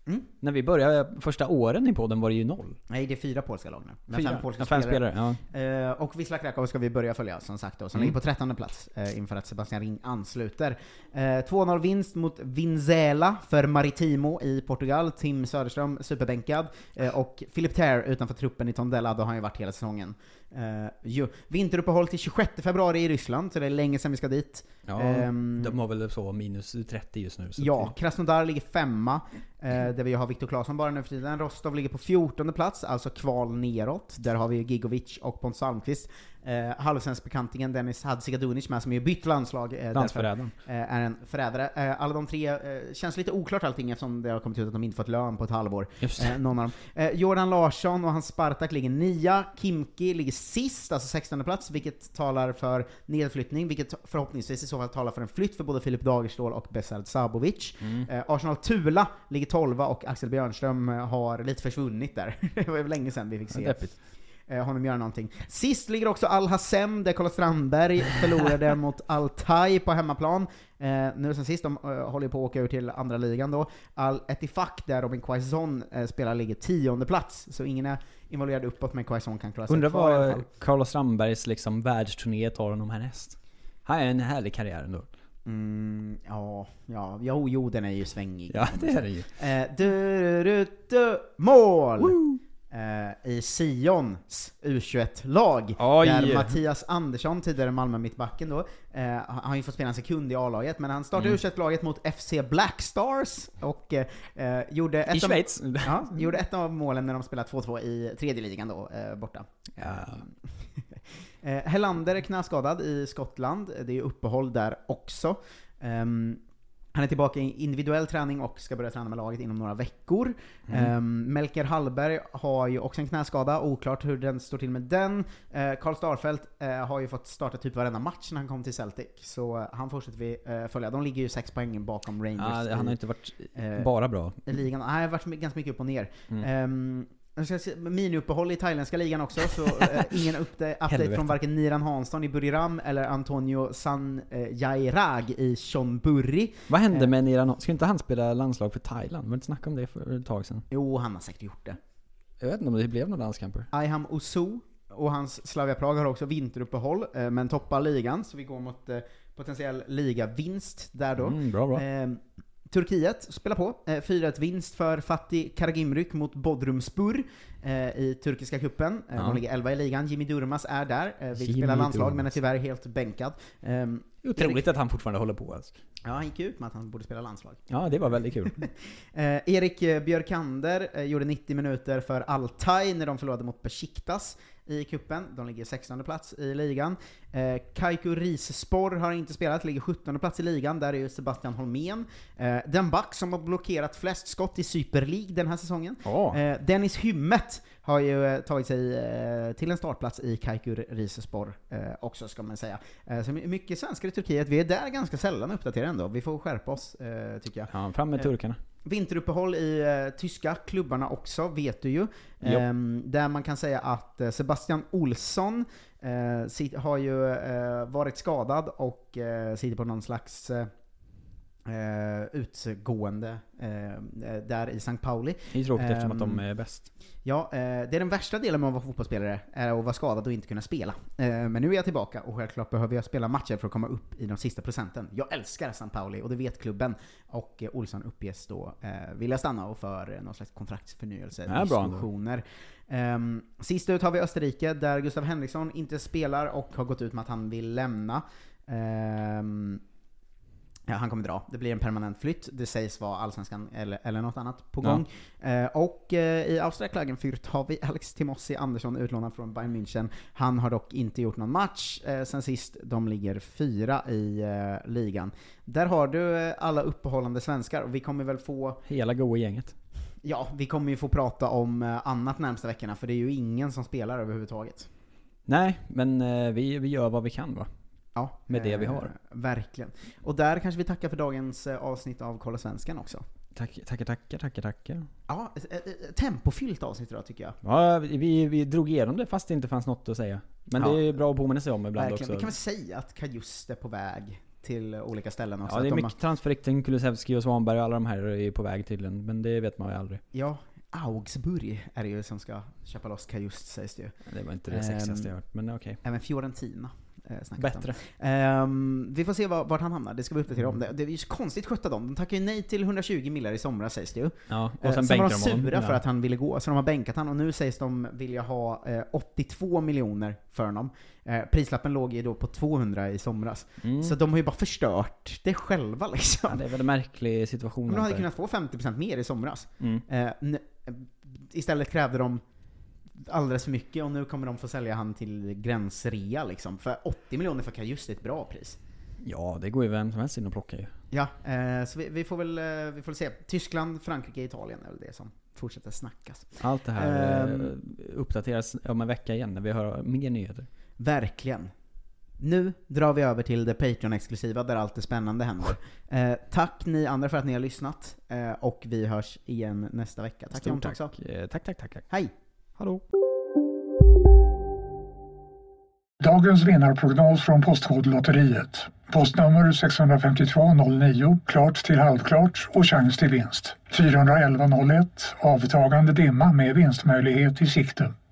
Mm. När vi började första åren i podden var det ju noll. Nej, det är fyra polska lag nu. Med Fyra? fem polska Ja, fem spelare, Eh, och Wisla Krakow ska vi börja följa, som sagt då, som Mm. ligger på 13 plats inför att Sebastian Ring ansluter. Eh, 2-0 vinst mot Vinzela för Maritimo i Portugal. Tim Söderström superbänkad. Och Philip Ter utanför truppen i Tondela, då har han ju varit hela säsongen. Eh, ju. Vinteruppehåll till 26 februari i Ryssland, så det är länge sedan vi ska dit. Ja, Ehm, de har väl så minus 30 just nu. Ja, Krasnodar ligger femma, eh, där vi har Viktor Claesson bara nu för tiden. Rostov ligger på 14 plats, alltså kval neråt. Där har vi Gigovic och Pontus Almqvist. Eh, Halvsvensk-bekantingen Dennis Hadzikadunic med, som är bytt landslag. Eh, Landsförrädaren. eh, är en förrädare. Eh, alla de tre, eh, känns lite oklart allting eftersom det har kommit ut att de inte fått lön på ett halvår. Eh, någon av dem. Eh, Jordan Larsson och hans Spartak ligger nia, Kimki ligger sist, alltså 16 plats, vilket talar för nedflyttning, vilket förhoppningsvis i så fall talar för en flytt för både Filip Dagerstål och Besard Sabovic. Mm. Eh, Arsenal Tula ligger 12 och Axel Björnström eh, har lite försvunnit där. det var ju länge sedan vi fick se deppigt. Eh, honom göra någonting. Sist ligger också Al Hassem, där Karl Strandberg förlorade mot Altai på hemmaplan. Eh, nu sen sist, de eh, håller på att åka ur till andra ligan då. Al Etifak, där Robin Quaison eh, spelar, ligger tionde plats så ingen är involverad uppåt, men Quaison kan klara sig Undrar kvar vad. Carlos Strandbergs liksom världsturné tar honom härnäst. Han är en härlig karriär ändå. Mm, ja, ja, jo, jo, den är ju svängig. Ja, det är det ju. Eh, du, du, du, mål! Eh, I Sions U21-lag, Oj. där Mattias Andersson, tidigare Malmö mittbacken då, eh, har ju fått spela en sekund i A-laget, men han startade Mm. U21-laget mot FC Black Stars och eh, eh, gjorde, ett I Schweiz. Av, ja, gjorde ett av målen när de spelade 2-2 i tredje ligan då, eh, borta. Ja. Eh, Helander är knäskadad i Skottland, det är uppehåll där också. Ehm, han är tillbaka i individuell träning och ska börja träna med laget inom några veckor. Mm. Um, Melker Hallberg har ju också en knäskada, oklart hur den står till med den. Uh, Karl Starfelt eh, har ju fått starta typ varenda match när han kom till Celtic, så eh, han fortsätter vi uh, följa. De ligger ju sex poäng bakom Rangers Ja, han har i, inte varit eh, bara bra. ligan. Det har varit ganska mycket upp och ner. Mm. Se, miniuppehåll i thailändska ligan också, så eh, ingen update, från varken Niran Hansson i Buriram eller Antonio Sanjairag i Chonburi. Vad hände Eh, med Niran? Ska inte han spela landslag för Thailand? Var inte snack om det för ett tag sedan? Jo, han har säkert gjort det. Jag vet inte om det blev några landskamper. Ayham Osu och hans Slavia Prag har också vinteruppehåll, eh, men toppar ligan, så vi går mot eh, potentiell ligavinst där då. Mm, bra, bra. Eh, Turkiet spelar på. Eh, 4-1 vinst för Fatih Karagümrük mot Bodrumspor eh, i turkiska cupen. Eh, Ja. De ligger 11 i ligan. Jimmy Durmaz är där, eh, vill Jimmy spela landslag men är tyvärr helt bänkad. Eh, Otroligt att han fortfarande håller på alltså. Ja, han gick ut med att han borde spela landslag. Ja, det var väldigt kul. Eh, Erik eh, Björkander eh, gjorde 90 minuter för Altai när de förlorade mot Besiktas i kuppen. De ligger 16 plats i ligan. Eh, Kaiku Risspor har inte spelat, ligger 17 plats i ligan. Där är ju Sebastian Holmén. Eh, den back som har blockerat flest skott i Super League den här säsongen. Ja. Eh, Dennis Hymmet har ju eh, tagit sig eh, till en startplats i Kaiku Risspor eh, också, ska man säga. Så my- mycket svenskar i Turkiet. Vi är där ganska sällan uppdaterade ändå. Vi får skärpa oss, tycker jag. Ja, fram med turkarna. Vinteruppehåll i eh, tyska klubbarna också, vet du ju. Ehm, där man kan säga att eh, Sebastian Olsson eh, sit, har ju eh, varit skadad och eh, sitter på någon slags eh, eh, utgående eh, eh, där i St. Pauli. Det är tråkigt eftersom att de Ehm, är bäst. Ja, eh, det är den värsta delen med att vara fotbollsspelare, är att vara skadad och inte kunna spela. Eh, men nu är jag tillbaka och självklart behöver jag spela matcher för att komma upp i de sista procenten. Jag älskar St. Pauli och det vet klubben. Och eh, Olsson uppges då eh, vilja stanna och för eh, någon slags kontraktsförnyelse, diskussioner. Um, sist ut har vi Österrike, där Gustav Henriksson inte spelar och har gått ut med att han vill lämna. Ehm, Ja, han kommer dra. Det blir en permanent flytt. Det sägs vara Allsvenskan eller, eller något annat på Ja. gång. Eh, och eh, i Austria Klagenfurt har vi Alex Timossi Andersson utlånad från Bayern München. Han har dock inte gjort någon match eh, sen sist. De ligger fyra i eh, ligan. Där har du eh, alla uppehållande svenskar och vi kommer väl få Hela goa gänget. Ja, vi kommer ju få prata om eh, annat närmsta veckorna för det är ju ingen som spelar överhuvudtaget. Nej, men vi, vi gör vad vi kan va? Ja, Med det vi eh, har. Verkligen. Och där kanske vi tackar för dagens eh, avsnitt av Kolla Svenskan också. Tack, tackar, tackar, tackar, tackar. Ja, ett tempofyllt avsnitt idag tycker jag. Ja, vi, vi drog igenom det fast det inte fanns något att säga. Men Ja. det är bra att påminna sig om ibland Verkligen. Vi också. kan väl säga att Kajust är på väg till olika ställen också. Ja, det är de mycket transferrykten, Kulusevski och Svanberg och alla de här är på väg till en, men det vet man ju aldrig. Ja, Augsburg är det ju som ska köpa loss Kajust sägs det ju. Det var inte det sexigaste jag hört, men okej. Även Fiorentina. Eh, snackas det om. Bättre. Ehm, vi får se var, vart han hamnar, det ska vi uppdatera om. Det, det är ju konstigt skötta dem. De tackade ju nej till 120 millar i somras sägs det ju. Ja, och Eh, sen sen var de sura för att han ville gå, så de har bänkat han och nu sägs de vilja ha eh, 82 miljoner för honom. Eh, prislappen låg ju då på 200 i somras. Mm. Så de har ju bara förstört det själva liksom. Ja, det är väl en märklig situation. Men de hade kunnat få 50% mer i somras. Mm. Eh, istället krävde de alldeles för mycket och nu kommer de få sälja han till gränsrea liksom. För 80 miljoner för Kajust är ett bra pris. Ja, det går ju vem som helst in och plocka ju. Ja, eh, så vi, vi, får väl, eh, vi får väl se. Tyskland, Frankrike, Italien är väl det som fortsätter snackas. Allt det här eh, uppdateras om en vecka igen när vi har mer nyheter. Verkligen. Nu drar vi över till det Patreon-exklusiva där allt det spännande händer. Eh, tack ni andra för att ni har lyssnat, eh, och vi hörs igen nästa vecka. Tack Stort John tack. Eh, tack, tack, tack, tack. Hej! Hallå! Dagens vinnarprognos från Postkodlotteriet. Postnummer 65209, klart till halvklart och chans till vinst. 41101, avtagande dimma med vinstmöjlighet i sikte.